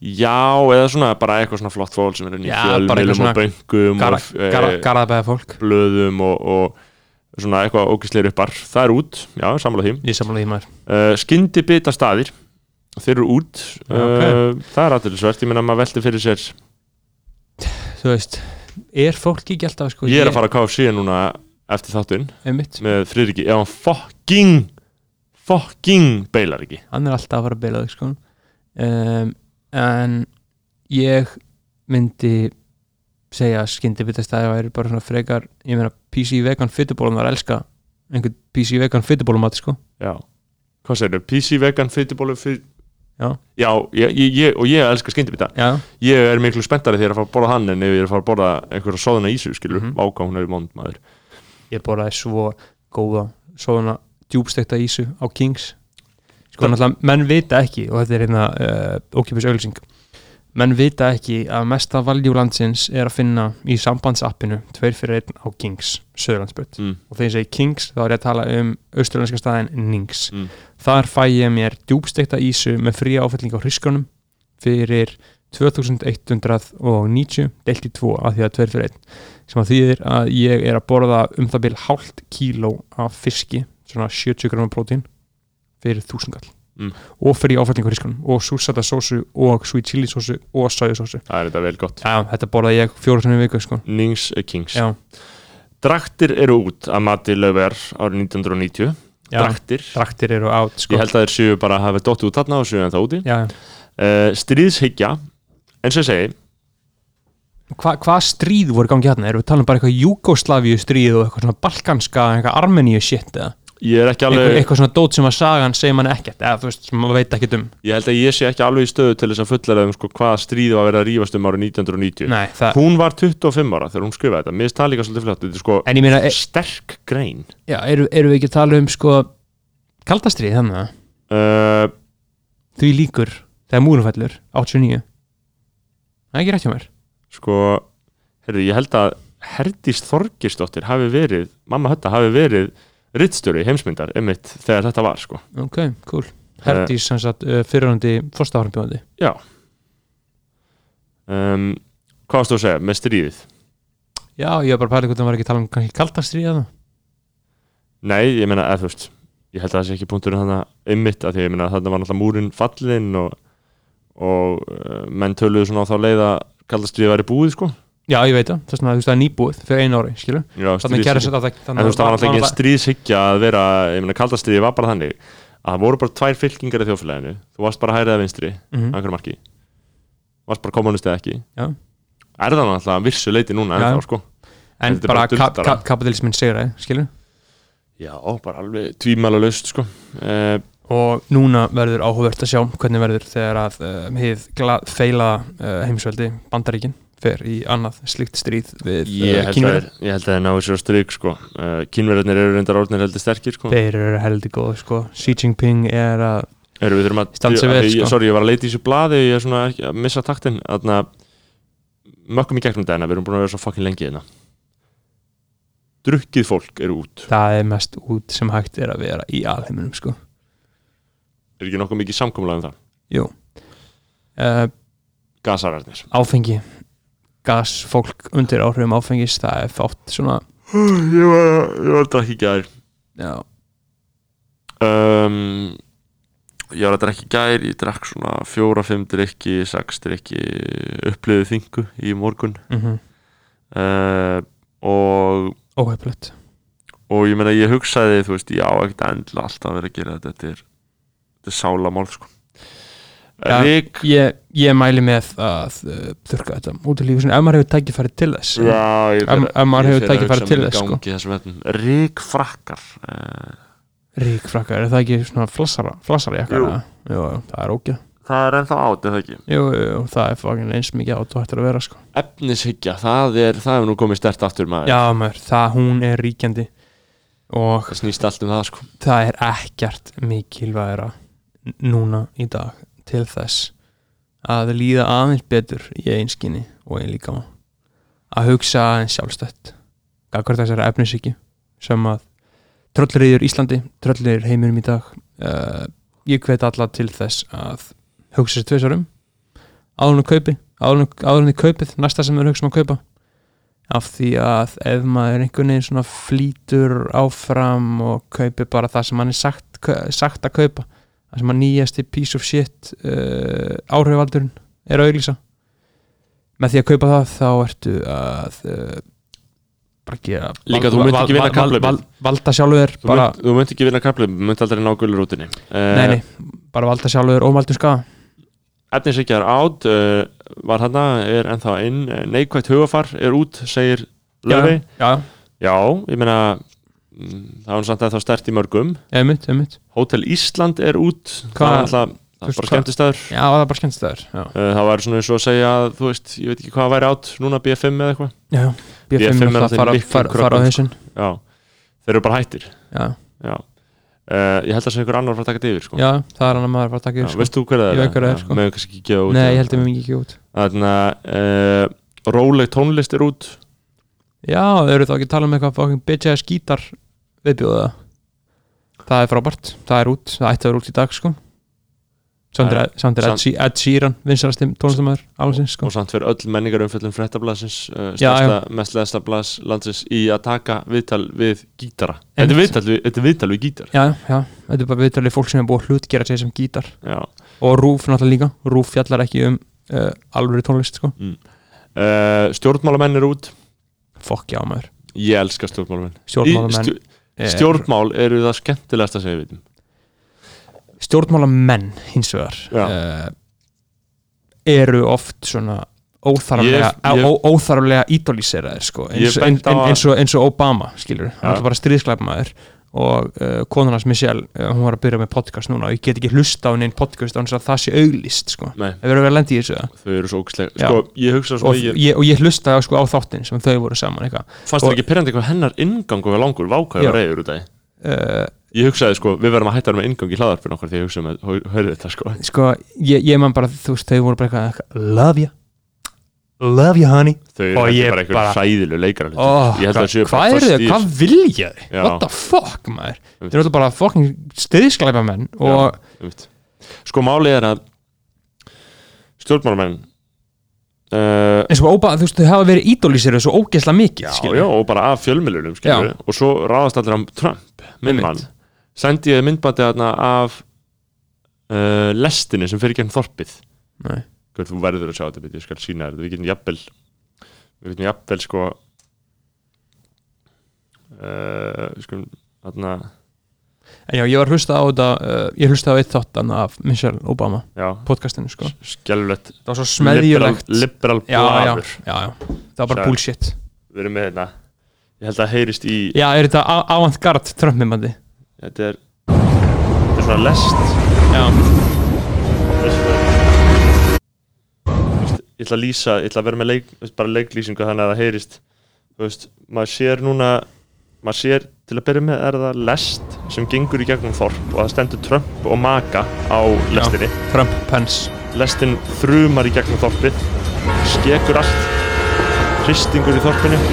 já, eða svona bara eitthvað svona flott fólk sem er inn í fjölmilum og böngum eh, garðabæða fólk blöðum og, og svona eitthvað ógisleir uppar. Það er út, já, samlega því. Samla því maður. Uh, skyndi bita staðir þeir eru út. Já, ok. uh, það er aðeinsvert, ég meina að maður velti fyrir sér. Þú veist, er fólk ekki alltaf sko, ég er að fara að KFC núna eftir þáttun með Friðriki, ef hann fucking fucking beilar ekki. Hann er alltaf að fara að beila þig sko. um, en ég myndi segja að skyndibitastæði væri bara svona frekar ég meina PC vegan fytubólum var að elska einhvern PC vegan fytubólum að sko. Já, hvað segir PC vegan fytubólu fyr... Já. já ég, ég, ég, og ég elskar skyndibita. Já, ég er miklu spenntari þegar að fara að borða hann en ef ég er að fara að borða einhverja soðuna ísu skilur, mm. -hmm. hún er mónd maður. Ég borðaði svo góða svona djúbstekta ísu á Kings. Sko menn vita ekki og þetta er hérna uh, ókipis auðlýsing menn vita ekki að mesta valjúlandsins er að finna í sambandsappinu tveir fyrir einn á Kings Söðurlandsbrödd mm. og þegar ég segi Kings þá er ég að tala um austurlandska staðin Nings Mm. þar fæ ég mér djúbstekta ísu með fría áfælling á hriskunum fyrir 2190 deilt í 2 að því að 2 fyrir 1 sem að þýðir að ég er að borða um það byrj hálft kíló af fiski svona 70 gráma prótín fyrir 1000 kall Mm. og frí áfælling á hriskunum og súsata sósu og sweet chili sósu og sojasósu það er þetta vel gott. Já, þetta borða ég fjóru sinni í viku sko. Nings eh, Kings. Já, Draktir eru út að mati lögver árið 1990 já, Draktir, draktir eru átt sko. ég held að þeir séu bara að hafa dótt út þarna og séu það úti. Uh, Stríðshyggja. Eins og ég segi, Hva, hvað stríð voru í gangi hérna? Erum við talað um bara eitthvað Júgoslavíu stríð og eitthvað svona balkanska, eitthvað Armeníu shit eða? Ég er ekki alveg eitthvað svona dót sem að sagan segir mann ekkert. Eða þú veist, sem maður veit ekkert um. Ég held að ég sé ekki alveg í stöðu til þess að fullera um sko, hvaða stríð var að vera að rífast um árið 1990 Nei, það, hún var 25 ára þegar hún skrifaði þetta. Mér það líka svolítið flott. Þetta er sko meina, e, sterk grein. Já, eru, eru við ekki að tala um sko kaldastrið þannig að uh, því líkur þegar múrum fellur 89 Það er ekki rétt hjá mér. Sko herri, ég held að Herdís Þorgisdóttir hafi verið mamma þetta hafi verið rittstjóri heimsmyndar einmitt þegar þetta var sko. Ok, cool. Herdís sem sagt uh, fyrirhandi fórstafarbjóðandi já. Um, hvað varstu að segja með stríðið? Já, ég var bara að pæla hvort það var ekki að tala um kannski kaldastrið eða? Nei, ég meina, eða þú veist ég held að það sé ekki punkturinn þannig einmitt að því ég meina að þarna var náttúrulega múrin fallin og, og uh, menn töluðu svona á þá leið að kaldastriði væri búið sko já, ég veit það, það er svona, þú veist, það er nýbúið fyrir einu ári, skilur, Já, þannig En veist, það var alltaf ekki stríðshyggja að vera, ég meina, kaldastriði var bara þannig að það voru bara tvær fylkingar í þjóðfélaginu. Þú varst bara hægrið að vinstri, Mhm. mm -hmm. marki. Varst bara kommunist eða ekki. Já. er það náttúrulega að vissu leiti núna Já. ennþá, sko? En er bara bara ka ka kapitalismin sigraði, skilur Já, bara alveg tvímæla laust, sko. Uh, og núna verður áhugavert að sjá hvernig verður þegar að uh, hið gla- feila uh, heimsveldi bandaríkin fer í annað slíkt stríð við að, kínverðir ég held að það náðu sér á stryk, sko. Uh, Kínverðarnir eru reyndar orðnir heldur sterkir, sko. Þeir eru heldur góð sko. Xi Jinping er að vel, ég, sko. Sorry, ég var að leita í þessu blaði Ég er svona ekki að missa taktin. Þannig að Mökkum í gegnum dagina, við erum búin að vera svo fucking lengi hérna. Drukkið fólk eru út. Það er mest út sem hægt er að vera í alheiminum sko. Er ekki nokkuð mikið samkomulega um það? Jú. Uh, Gasararnir. áfengi gas, fólk undir áhrifum áfengis það er fátt svona. Ég var, ég var að drakka í gær. Já, um, Ég var að drakka í gær Ég drakk svona fjóra, fimm drikki Sex drikki Uppliðu þingu í morgun. Mm uh, Og óheflut og ég meina ég hugsaði þú veist, já, ekkert endla alltaf verið að gera þetta þetta er, þetta er sálamál sko. Rík ég, ég mæli með að uh, þurka þetta út í lífi ef maður hefur tækifæri til þess. Já, ég Ef- ef maður hefur tækifæri til þess, sko. Rík frakkar uh, rík frakkar, er það ekki svona flassara, flassara jakkar Jú. jú, það er ógæð það er ennþá át, er það ekki? Jú, jú, það er fagin eins mikið át og hættur að vera sko. efnishyggja, það er, það hefur nú komið stert aftur maður, já maður, það hún er ríkjandi og það snýst allt um það sko. það er ekkert mikilvægra núna í dag til þess að líða aðeins betur í einskinni og einn líka að hugsa aðeins sjálfstætt. Gagvart þessari efnisíki sem að tröllriður Íslandi tröllriður heiminum í dag uh, ég hvet alla til þess að hugsa sér tvisarum áðurinn kaupi, áðurinn í kaupið næsta sem við hugsa um að kaupa. Af því að ef maður einhvern veginn svona flýtur áfram og kaupi bara það sem hann er sagt, sagt að kaupa það sem að nýjasti piece of shit uh, áhrifaldurinn er að auðlýsa með því að kaupa það þá ertu að uh, bara gera Líka, þú munt ekki vinna kapphlaupið. valda sjálfur þú, munt ekki vinna kaplum, þú munt aldrei ná gulurútinni uh, nei, nei, bara valda sjálfur ómaldum skaða. Efnishyggja er át uh, var þarna, er ennþá inn. Uh, neikvægt hugafar er út, segir Löfi já, Já, ég meina það var samt að það stert í mörgum. Einmitt, einmitt. Hótel Ísland er út. Hvað- það er það er bara skemmtistæður já, það er bara skemmtistæður uh, það var svona eins og að segja að, þú veist, ég veit ekki hvað væri átt núna BFM eða eitthvað? Já B5 B5 er það fara, fara, fara á Já, þeir eru bara hættir. Já, Já, uh, ég held að sem einhver annar fara að taka þetta yfir sko. já, það er hann að maður fara að taka yfir sko. Veist þú hver það Ég er? veit hver það er, sko. Meðum kannski ekki gefa út nei, ég held að mér ekki út. Þannig að uh, róleg tónlist er út Já, þau eru þá ekki að tala um eitthvað fucking bitch ass gítar viðbjóða það? Er frábært, það er út það ætti að vera út í dag sko. Samt er, Ed, Sheeran vinsarasti tónlistamæður alveg sko. Og samt fyrir öll menningar umfjöldum fréttablasins uh, mest leðsta blas landsins í að taka viðtal við gítara. Þetta er viðtal við, viðtal við gítar. Já, já, þetta er bara viðtalið fólk sem er búið að hlutgera sig sem gítar. Já. og Rúf náttúrulega líka, Rúf fjallar ekki um uh, alvöru tónlist sko. Uh, stjórnmálamenn er út Fokk já maður, Ég elska stjórnmálamenn stjórnmálamenn stjó- er- Stjórnmál eru það skemmtilegasta sem við vitum. Stjórnmálamenn hins vegar uh, eru oft svona óþarflega, óþarflega ídolíseraðir sko, eins, eins, að- eins, eins og Obama skilur, hann er bara stríðsklæpmaður og uh, konan hans Michelle uh, hún var að byrja með podcast núna og ég get ekki hlusta á neinn podcast á þess að það sé auglist sko. Við erum að lendi í þessu þau eru svo ógislega. Sko, ég hugsa svo og ég, ég, og ég hlusta sko, á þáttin sem þau voru saman Fannst það ekki pyrrandi hvað hennar inngang og langur? Vákaði var reyður út af uh, Ég hugsaði sko, við verðum að hætta að vera með inngang í hlaðarpinn okkar Því ég hugsaði með, hörðu þetta sko. Sko, ég, ég man bara þú veist, þau voru bara eitthvað, eitthvað love you love you honey. Þau eru Og bara einhver bara- hræðilu leikara oh, Ég. Held að það séu hvað bara eru föst þau, hvað vilja þau? What the fuck maður? Þeir eru alltaf bara fucking stiðsklæpa menn og. Sko málið er að Stjórnmálamenn uh, eins og óba, þú veist, þau hafa verið ídolísir svo ógeðslega mikið, Já, já, og bara af fjölmjölunum og svo ráðast allir á Trump minn Einmitt. mann, sendi ég myndbandi af uh, lestinni sem fyrir genn þorpið. Nei. Guð, þú verður að sjá þetta, beti, ég skal sína þetta. Við getum jafnvel við veitum jafnvel sko uh, sko þarna, En já, ég var að hlusta á þetta uh, Ég hlusta á eitt þáttan af Michelle Obama podcastinu sko. Skelvilegt Það var svo smeðjulegt. Liberal, liberal já, já, já, já, það var bara Sæl. bullshit. Við erum með þetta ég held að heyrist í Já, er þetta avantgard Trump-mimbandi? þetta er þetta er svona lest. Já, Þessu- veist, ég ætla að lýsa, ég ætla að vera með leik, bara leiklýsingu þannig að það heyrist. Þú veist, maður sér núna maður sér til að byrja með er það lest sem gengur í gegnum þorp og það stendur Trump og Maga á lestinni. Trump, Pence. Lestin þrumar í gegnum þorpið skekur allt hristingur í þorpinu.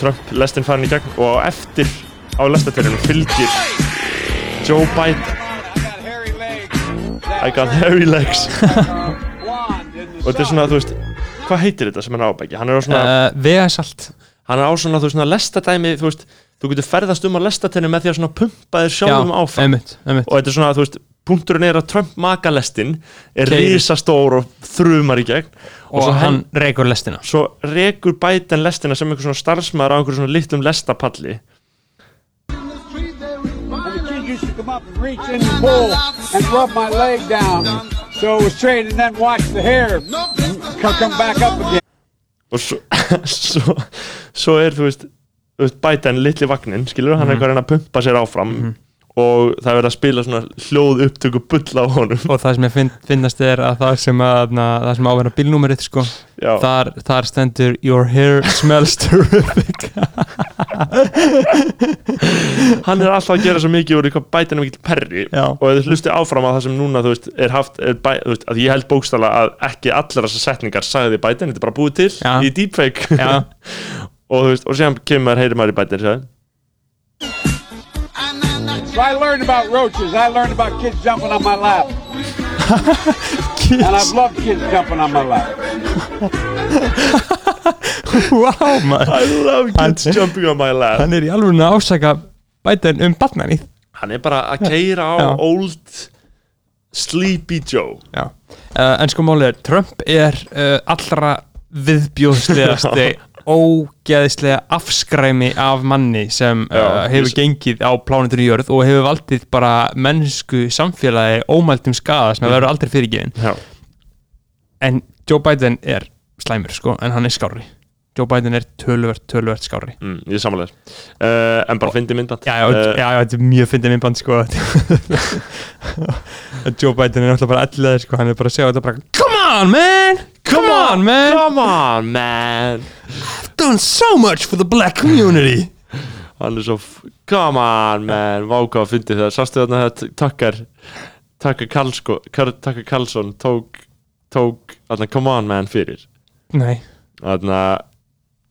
Trump lestin farin í gegn og eftir á lestatörnum fylgir Joe Biden I got hairy legs. Og þetta er svona, þú veist hvað heitir þetta sem hann ábæki? hann er á svona, uh, Vegasalt hann er á svona, þú veist, lestadæmi þú veist, þú getur ferðast um á lestatenni með því að svona pumpa þér sjálfum áfram. og þetta er svona, þú veist, punkturinn er að Trump makalestin er Keyrir. risastór og þrumar í gegn. Og, svo hann reykur lestina. svo rekur Biden lestina sem einhver svona starfsmæður á einhver svona litlum lestapalli up and reach in and pull and rub my leg down. So it was trained and then watch the hair co- come back up again. og svo, svo, svo er, þú veist, veist Biden litli vagnin, skilur, hann er eitthvað að reyna að pumpa sér áfram og það er verið að spila svona hljóð upptöku bull á honum. Og það sem ég finn, finnast er að það sem að na, það sem áverða bílnúmerið sko þar, þar stendur Your hair smells terrific. Hann er alltaf að gera svo mikið úr eitthvað er mikill perri. Já. og þið hlusti áfram að það sem núna þú veist, er haft, er bæ, þú veist, að ég held bókstala að ekki allar þessar setningar sagði Biden, þetta er bara búið til Já. í deepfake. Og þú veist, og síðan kemur heyrir maður í Biden sagði, So I learned about roaches. I learned about kids jumping on my lap. And I've loved kids jumping on my lap. wow maður I love kids Hann- jumping on my lap Hann er í alveg að ásaka Biden um batnanið hann er bara að keira á Já. old Sleepy Joe Já, uh, en sko málið er Trump er uh, allra viðbjóðslegasti ógeðislega afskræmi af manni sem uh, Já, hefur ég- gengið á plánutur í jörð og hefur valdið bara mennsku samfélagi ómældum skada sem verður aldrei fyrirgefin. Já. en Joe Biden er slæmur sko, en hann er skári Joe Biden er tölvert, tölvert skári Mm, ég er samanlega uh, en bara fyndi myndband. Já, já, Eh, já, já, þetta er mjög fyndið minnband sko. Joe Biden er náttúrulega bara allilega sko, hann er bara að segja þetta bara Come on man, come on man! come on man! Done so much for the black community. Hann er svo, come on man! Váka að fyndi það, sástu þarna að Tucker Tucker Karlsko Tucker Karlsson tók tók, þarna, come on man! fyrir. Nei, þarna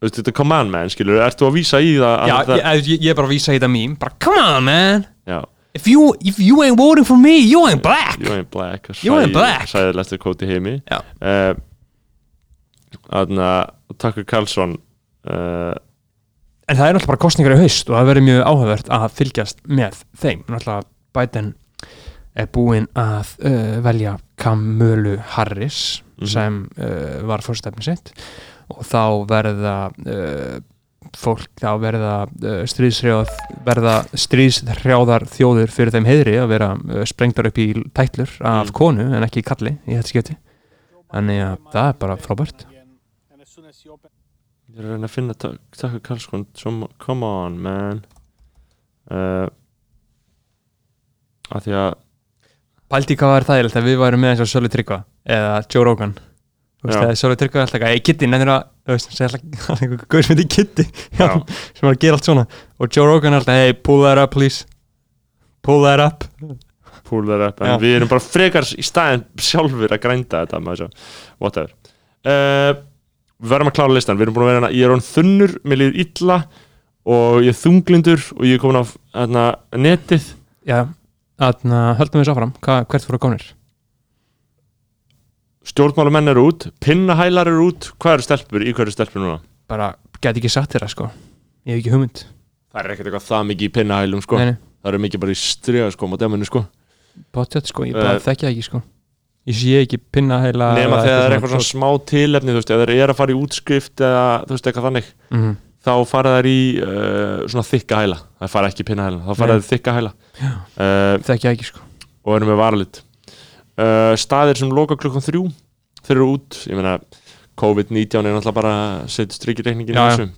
veistu þetta come on man, skilur, ertu að vísa í það já, að það, ég, ég, ég er bara að vísa í þetta mím bara come on man. Já, if you, if you ain't voting for me, you ain't black. You ain't black You ain't black. sæði lestur kóti heimi. Já. uh, þarna Tucker Karlsson uh, En það er náttúrulega bara kostningar í haust og það verður mjög áhugavert að fylgjast með þeim. Náttúrulega Biden er búinn að uh, velja Kamölu Harris Mhm. sem uh, var fórstæfni sitt og þá verða uh, fólk, þá verða uh, stríðshrjáð, verða stríðshrjáðar þjóður fyrir þeim heiðri að vera uh, sprengdar upp í tætlur af Mm. konu en ekki kalli í þetta skipti. Þannig að það er bara frábært. Ég er að reyna að finna Carlson some, Come on man. Uh, að Því að hvað var þægilegt að við værum með eins og Sölvi Tryggva eða Joe Rogan Þú veist, Já. eða Sölvi Tryggva er alltaf ei Kitty, nefnir að þú veist, segja alltaf einhver gauð sem heitir Kitty Já. sem var að gera allt svona. Og Joe Rogan er alltaf, hey, pull that up please. Pull that up. Pull that up. En við erum bara frekar í staðin sjálfur að grænda þetta maður svo Whatever. Uh, Við verðum að klára listan. Við erum búin að vera hérna Ég er hann þunnur Mér líður illa Og ég er þunglindur Og ég er komin á hérna, netið. Já, að höldum við svo áfram. Hva, hvert voru gónir? Stjórnmálumenn eru út Pinnahælar eru út. Hvað eru stelpur? Í hverju stelpur núna? Bara, gæti ekki sagt þér það sko. Ég hef ekki hugmynd. Það er ekkert eitthvað það mikið í pinnahælum sko. Nei, nei, Það eru mikið bara í striða sko Á deminu sko. Pottet sko, ég bara Eh. þekki það ekki sko. Ég sé ekki pinna heila nema þegar það er eitthvað svona smá tilefni þú veist, ef þeir eru að fara í útskrift eða þú veist, eitthvað þannig mm þá fara þær í uh, svona þykka hæla. Það fara ekki í pinna hæla, þá fara Nei. þær í þykka hæla. Uh, það ekki ekki sko. og erum með varalit uh, staðir sem loka klukkan þrjú. Þeir eru út, ég meina COVID-19 er náttúrulega bara að setja strikki reikningin í já. þessu.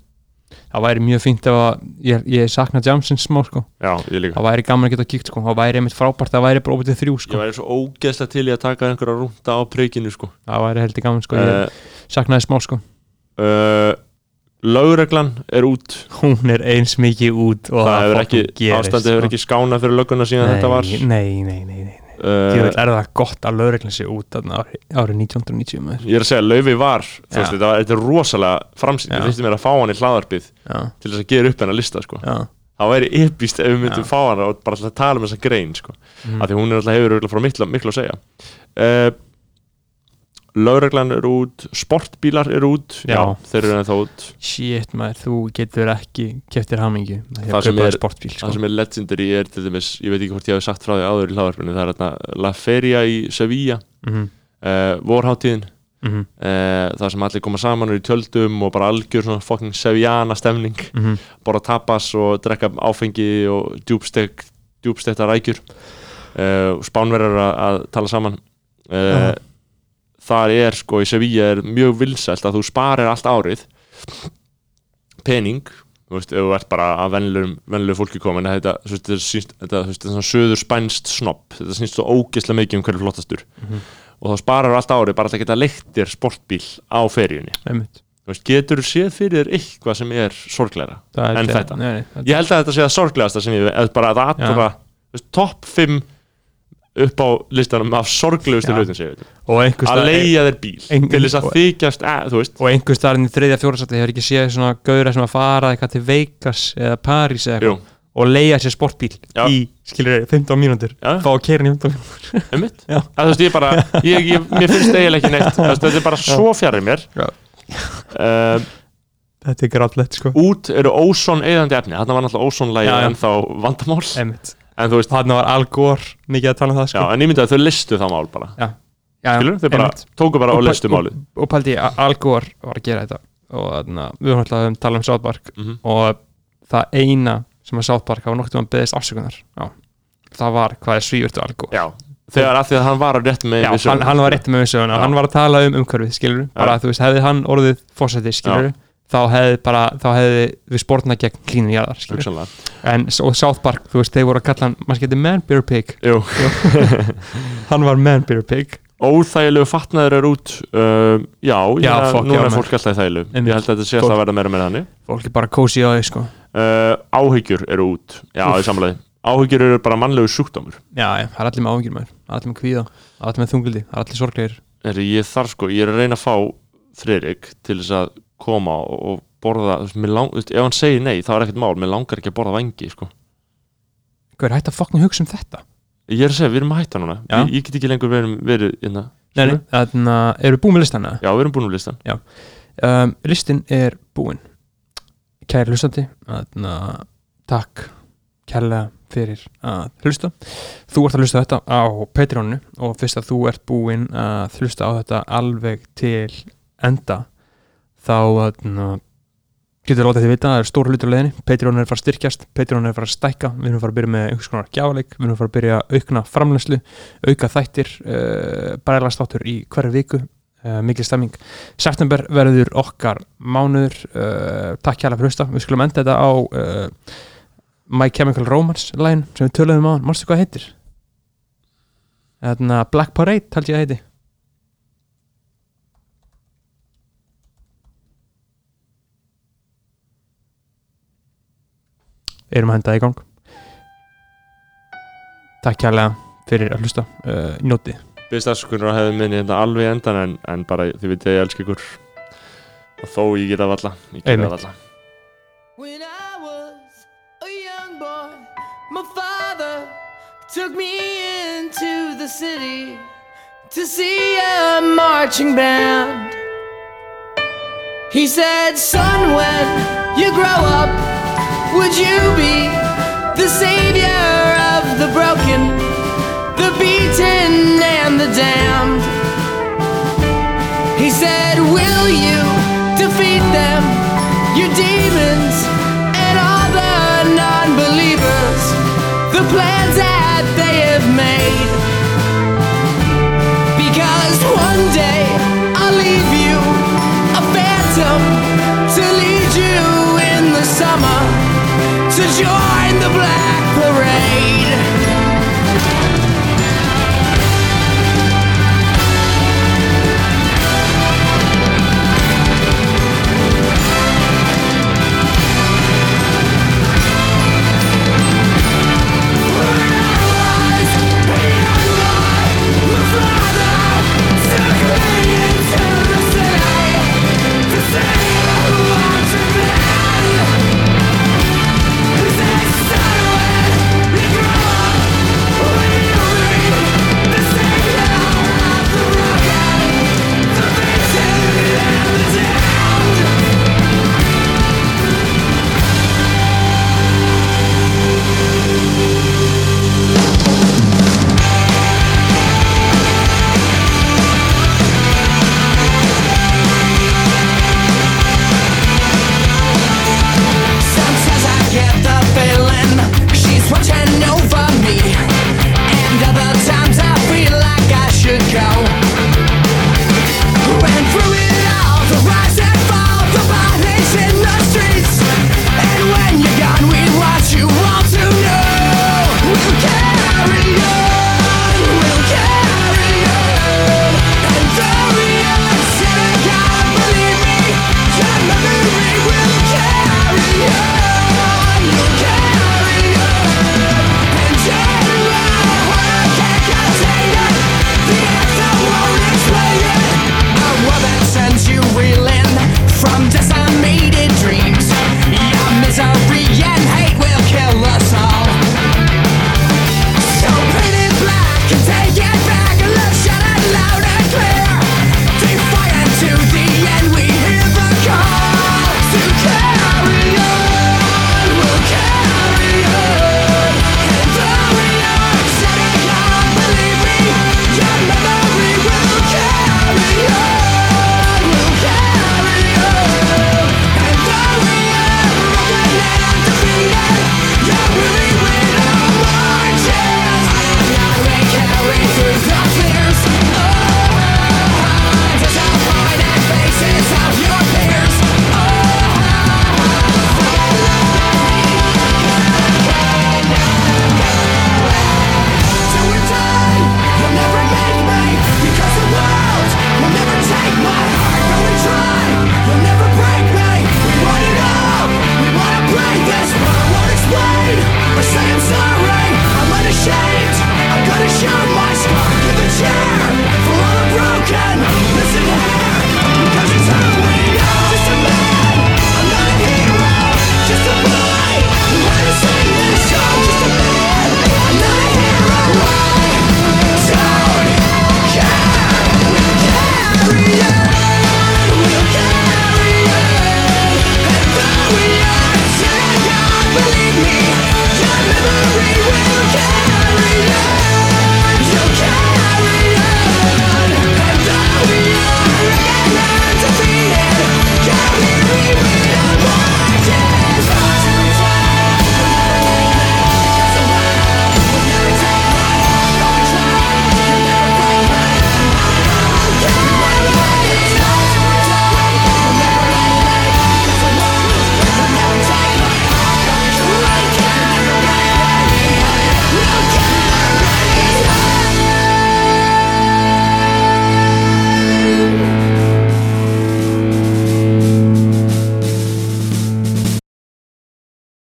Það væri mjög fínt ef að ég, ég sakna Jamsins smá sko. Já, ég það væri gaman að geta kíkt sko. Það væri einmitt frábært það væri bara opið til þrjú ég sko væri svo ógeðslega til í að taka einhverja rúnda á prikinu sko. Það væri heldur gaman sko. Ég uh, saknaði smá sko. uh, lögreglan er út. Hún er eins mikið út og það hefur ekki, fucking gerist, ástandi hefur sko. ekki skánað fyrir lögguna síðan nei, þetta var. nei, nei, nei, nei. Ég er það gott að lögreglan sé út þarna ári- árið 1990 maður. ég er að segja, Laufi var þú veist, þetta, þetta er rosalega framsýnt Já. ég finnst mér að fá hann í hlaðarpið Já, til þess að gera upp hennar lista sko. já, það væri epist ef við myndum fá hann og bara tala um þessa grein sko. Mhm. af því hún er alltaf hefur örugglega frá miklu að segja uh, lögreglan er út sportbílar er út. Já. þeir eru ennþá út. Shit maður, þú getur ekki keftir hamingju Það sem er- sportbíl sko. það sem er legendary er til dæmis ég veit ekki hvort ég hafi sagt frá því áður í hlaðarpinu það er þarna La Feria í Sevilla. Mm uh, vorháttíðin -hmm. uh, það sem allir koma saman eru í tjöldum og bara algjör svona fucking Sevillana stemning. Mm borða tapas og drekka áfengi og djúbstek, djúbstekta rækjur. Uh, og spánverjar að, tala saman. Uh, Já. Þar er sko í Sevilla er mjög vilsælt að þú sparir allt árið pening þú veist, ef þú ert bara að venlulegu fólki komin þetta, þetta, þetta, þetta er svona söður spænst snopp þetta snýst svo ógeðslega mikið um hverju flottastur. Mhm. og þá sparar allt árið bara að geta leiktir sportbíl á Þú veist, getur þú séð fyrir þér eitthvað sem er sorgleira Það er En þetta- nei, nei, ég held að þetta sé það sorglegasta sem ég eða bara að allra þú veist, topp 5 upp á listanum af sorglegustu hlutin um. og einhvers að leia þér bíl ein- til þess að þykjast að, og einhvers staðarinn í þriðja fjórasætti hefur ekki séð svona gauðra sem að fara eitthvað til Vegas eða París eða Jú. eitthvað og leia sér sportbíl Já. í, skilur 15 mínútur Já. fá að keira í 15 mínútur. Um mitt þú veist ég bara, ég, ég, mér finnst eiginlega ekki neitt. Þetta er bara svo fjarrir mér. Uh, þetta er grátlegt sko. út eru ósón eðandi efni. Þarna var náttúrulega já. en þá vandamál. Einmitt en þú veist, þarna var Al Gore mikið að tala um það já, sko. en ég myndi að þau listu það mál bara. Já, já, skilur, þau bara einmitt. tóku bara og Og listu málið. og, og pældi ég að Al Gore var að gera þetta. Og þarna, við vorum alltaf að tala um South Park. Mhm. og það eina sem að South Park hafa noktið að beðist afsökunar já. það var hvað er svífurtu Al Gore. Já, þegar að því að hann var að rétt með Já, við söguna. hann, hann var rétt með söguna, Já. hann var að tala um umhverfið, skilur bara, þú veist, hefði hann orðið fórsætti, skilur þá hefði bara, þá hefði við spórna gegn jarðar, skilur Hugsanlega. en og South Park, þú veist, þeir voru að kalla hann maður geti man beer pig, hann var man beer pig. Óþægilegu fatnaður er út uh, Já, ég Já, fuck, núna já, er fólk alltaf í Einmitt. Ég held að þetta sé Fólk- alltaf að verða meira með þannig. Fólk er bara kósi á því, sko. Uh, Áhyggjur eru út. Já, í samlega Áhyggjur eru bara mannlegu sjúkdómur. Já, já, það er allir með áhengjur maður, allir með kvíða. Allir með þungildi, allir sorglegir. Ég þarf sko, ég er að reyna að fá Friðrik til þess að koma og, borða, lang, veist, ef hann segir nei þá er ekkert mál, mér langar ekki að borða vangi sko. hvað er hægt að fokkin hugsa um þetta? Ég er að segja, við erum að hætta núna. Ég, ég get ekki lengur verið, verið inna, Nei, nei, þannig að eru búin með listan? Já, við erum búin úr listan um, listin er búinn kæri hlustandi takk kærlega fyrir að hlusta. Þú ert að hlusta þetta á Patreonu og fyrst að þú ert búinn að hlusta á þetta alveg til enda þá þarna, getur látið því vita að það er stóra hlutur á leiðinni. Patreon er að fara að styrkjast, Patreon er að fara að stækka við erum að fara að byrja með einhvers konar gjafleik við erum að fara að byrja að aukna framlæslu auka þættir, uh, bæðalastáttur í hverju viku uh, mikil stemming. September verður okkar mánuður uh, takk hjá fyrir hlusta, við skulum enda þetta á My Chemical Romance line sem við töluðum á, mannstu hvað það heitir? Þarna Black Parade held ég að heiti erum að henda það í gang. Takk hjá fyrir að hlusta uh, njóti Byrst afsökunar að hefði minni þetta alveg í endan en, en bara þið veit ég elska ykkur. Og þó ég geta valla ég geta valla When I was a young boy, my father took me into the city to see a marching band. He said, Son, when you grow up, would you be the savior of the broken? the beaten and the damned. He said, Will you defeat them, your demons, and all the non believers, the plans that they have made? Because one day I'll leave you a phantom to lead you in the summer to join the Black Parade. We're alive, we're alive, we're alive. cow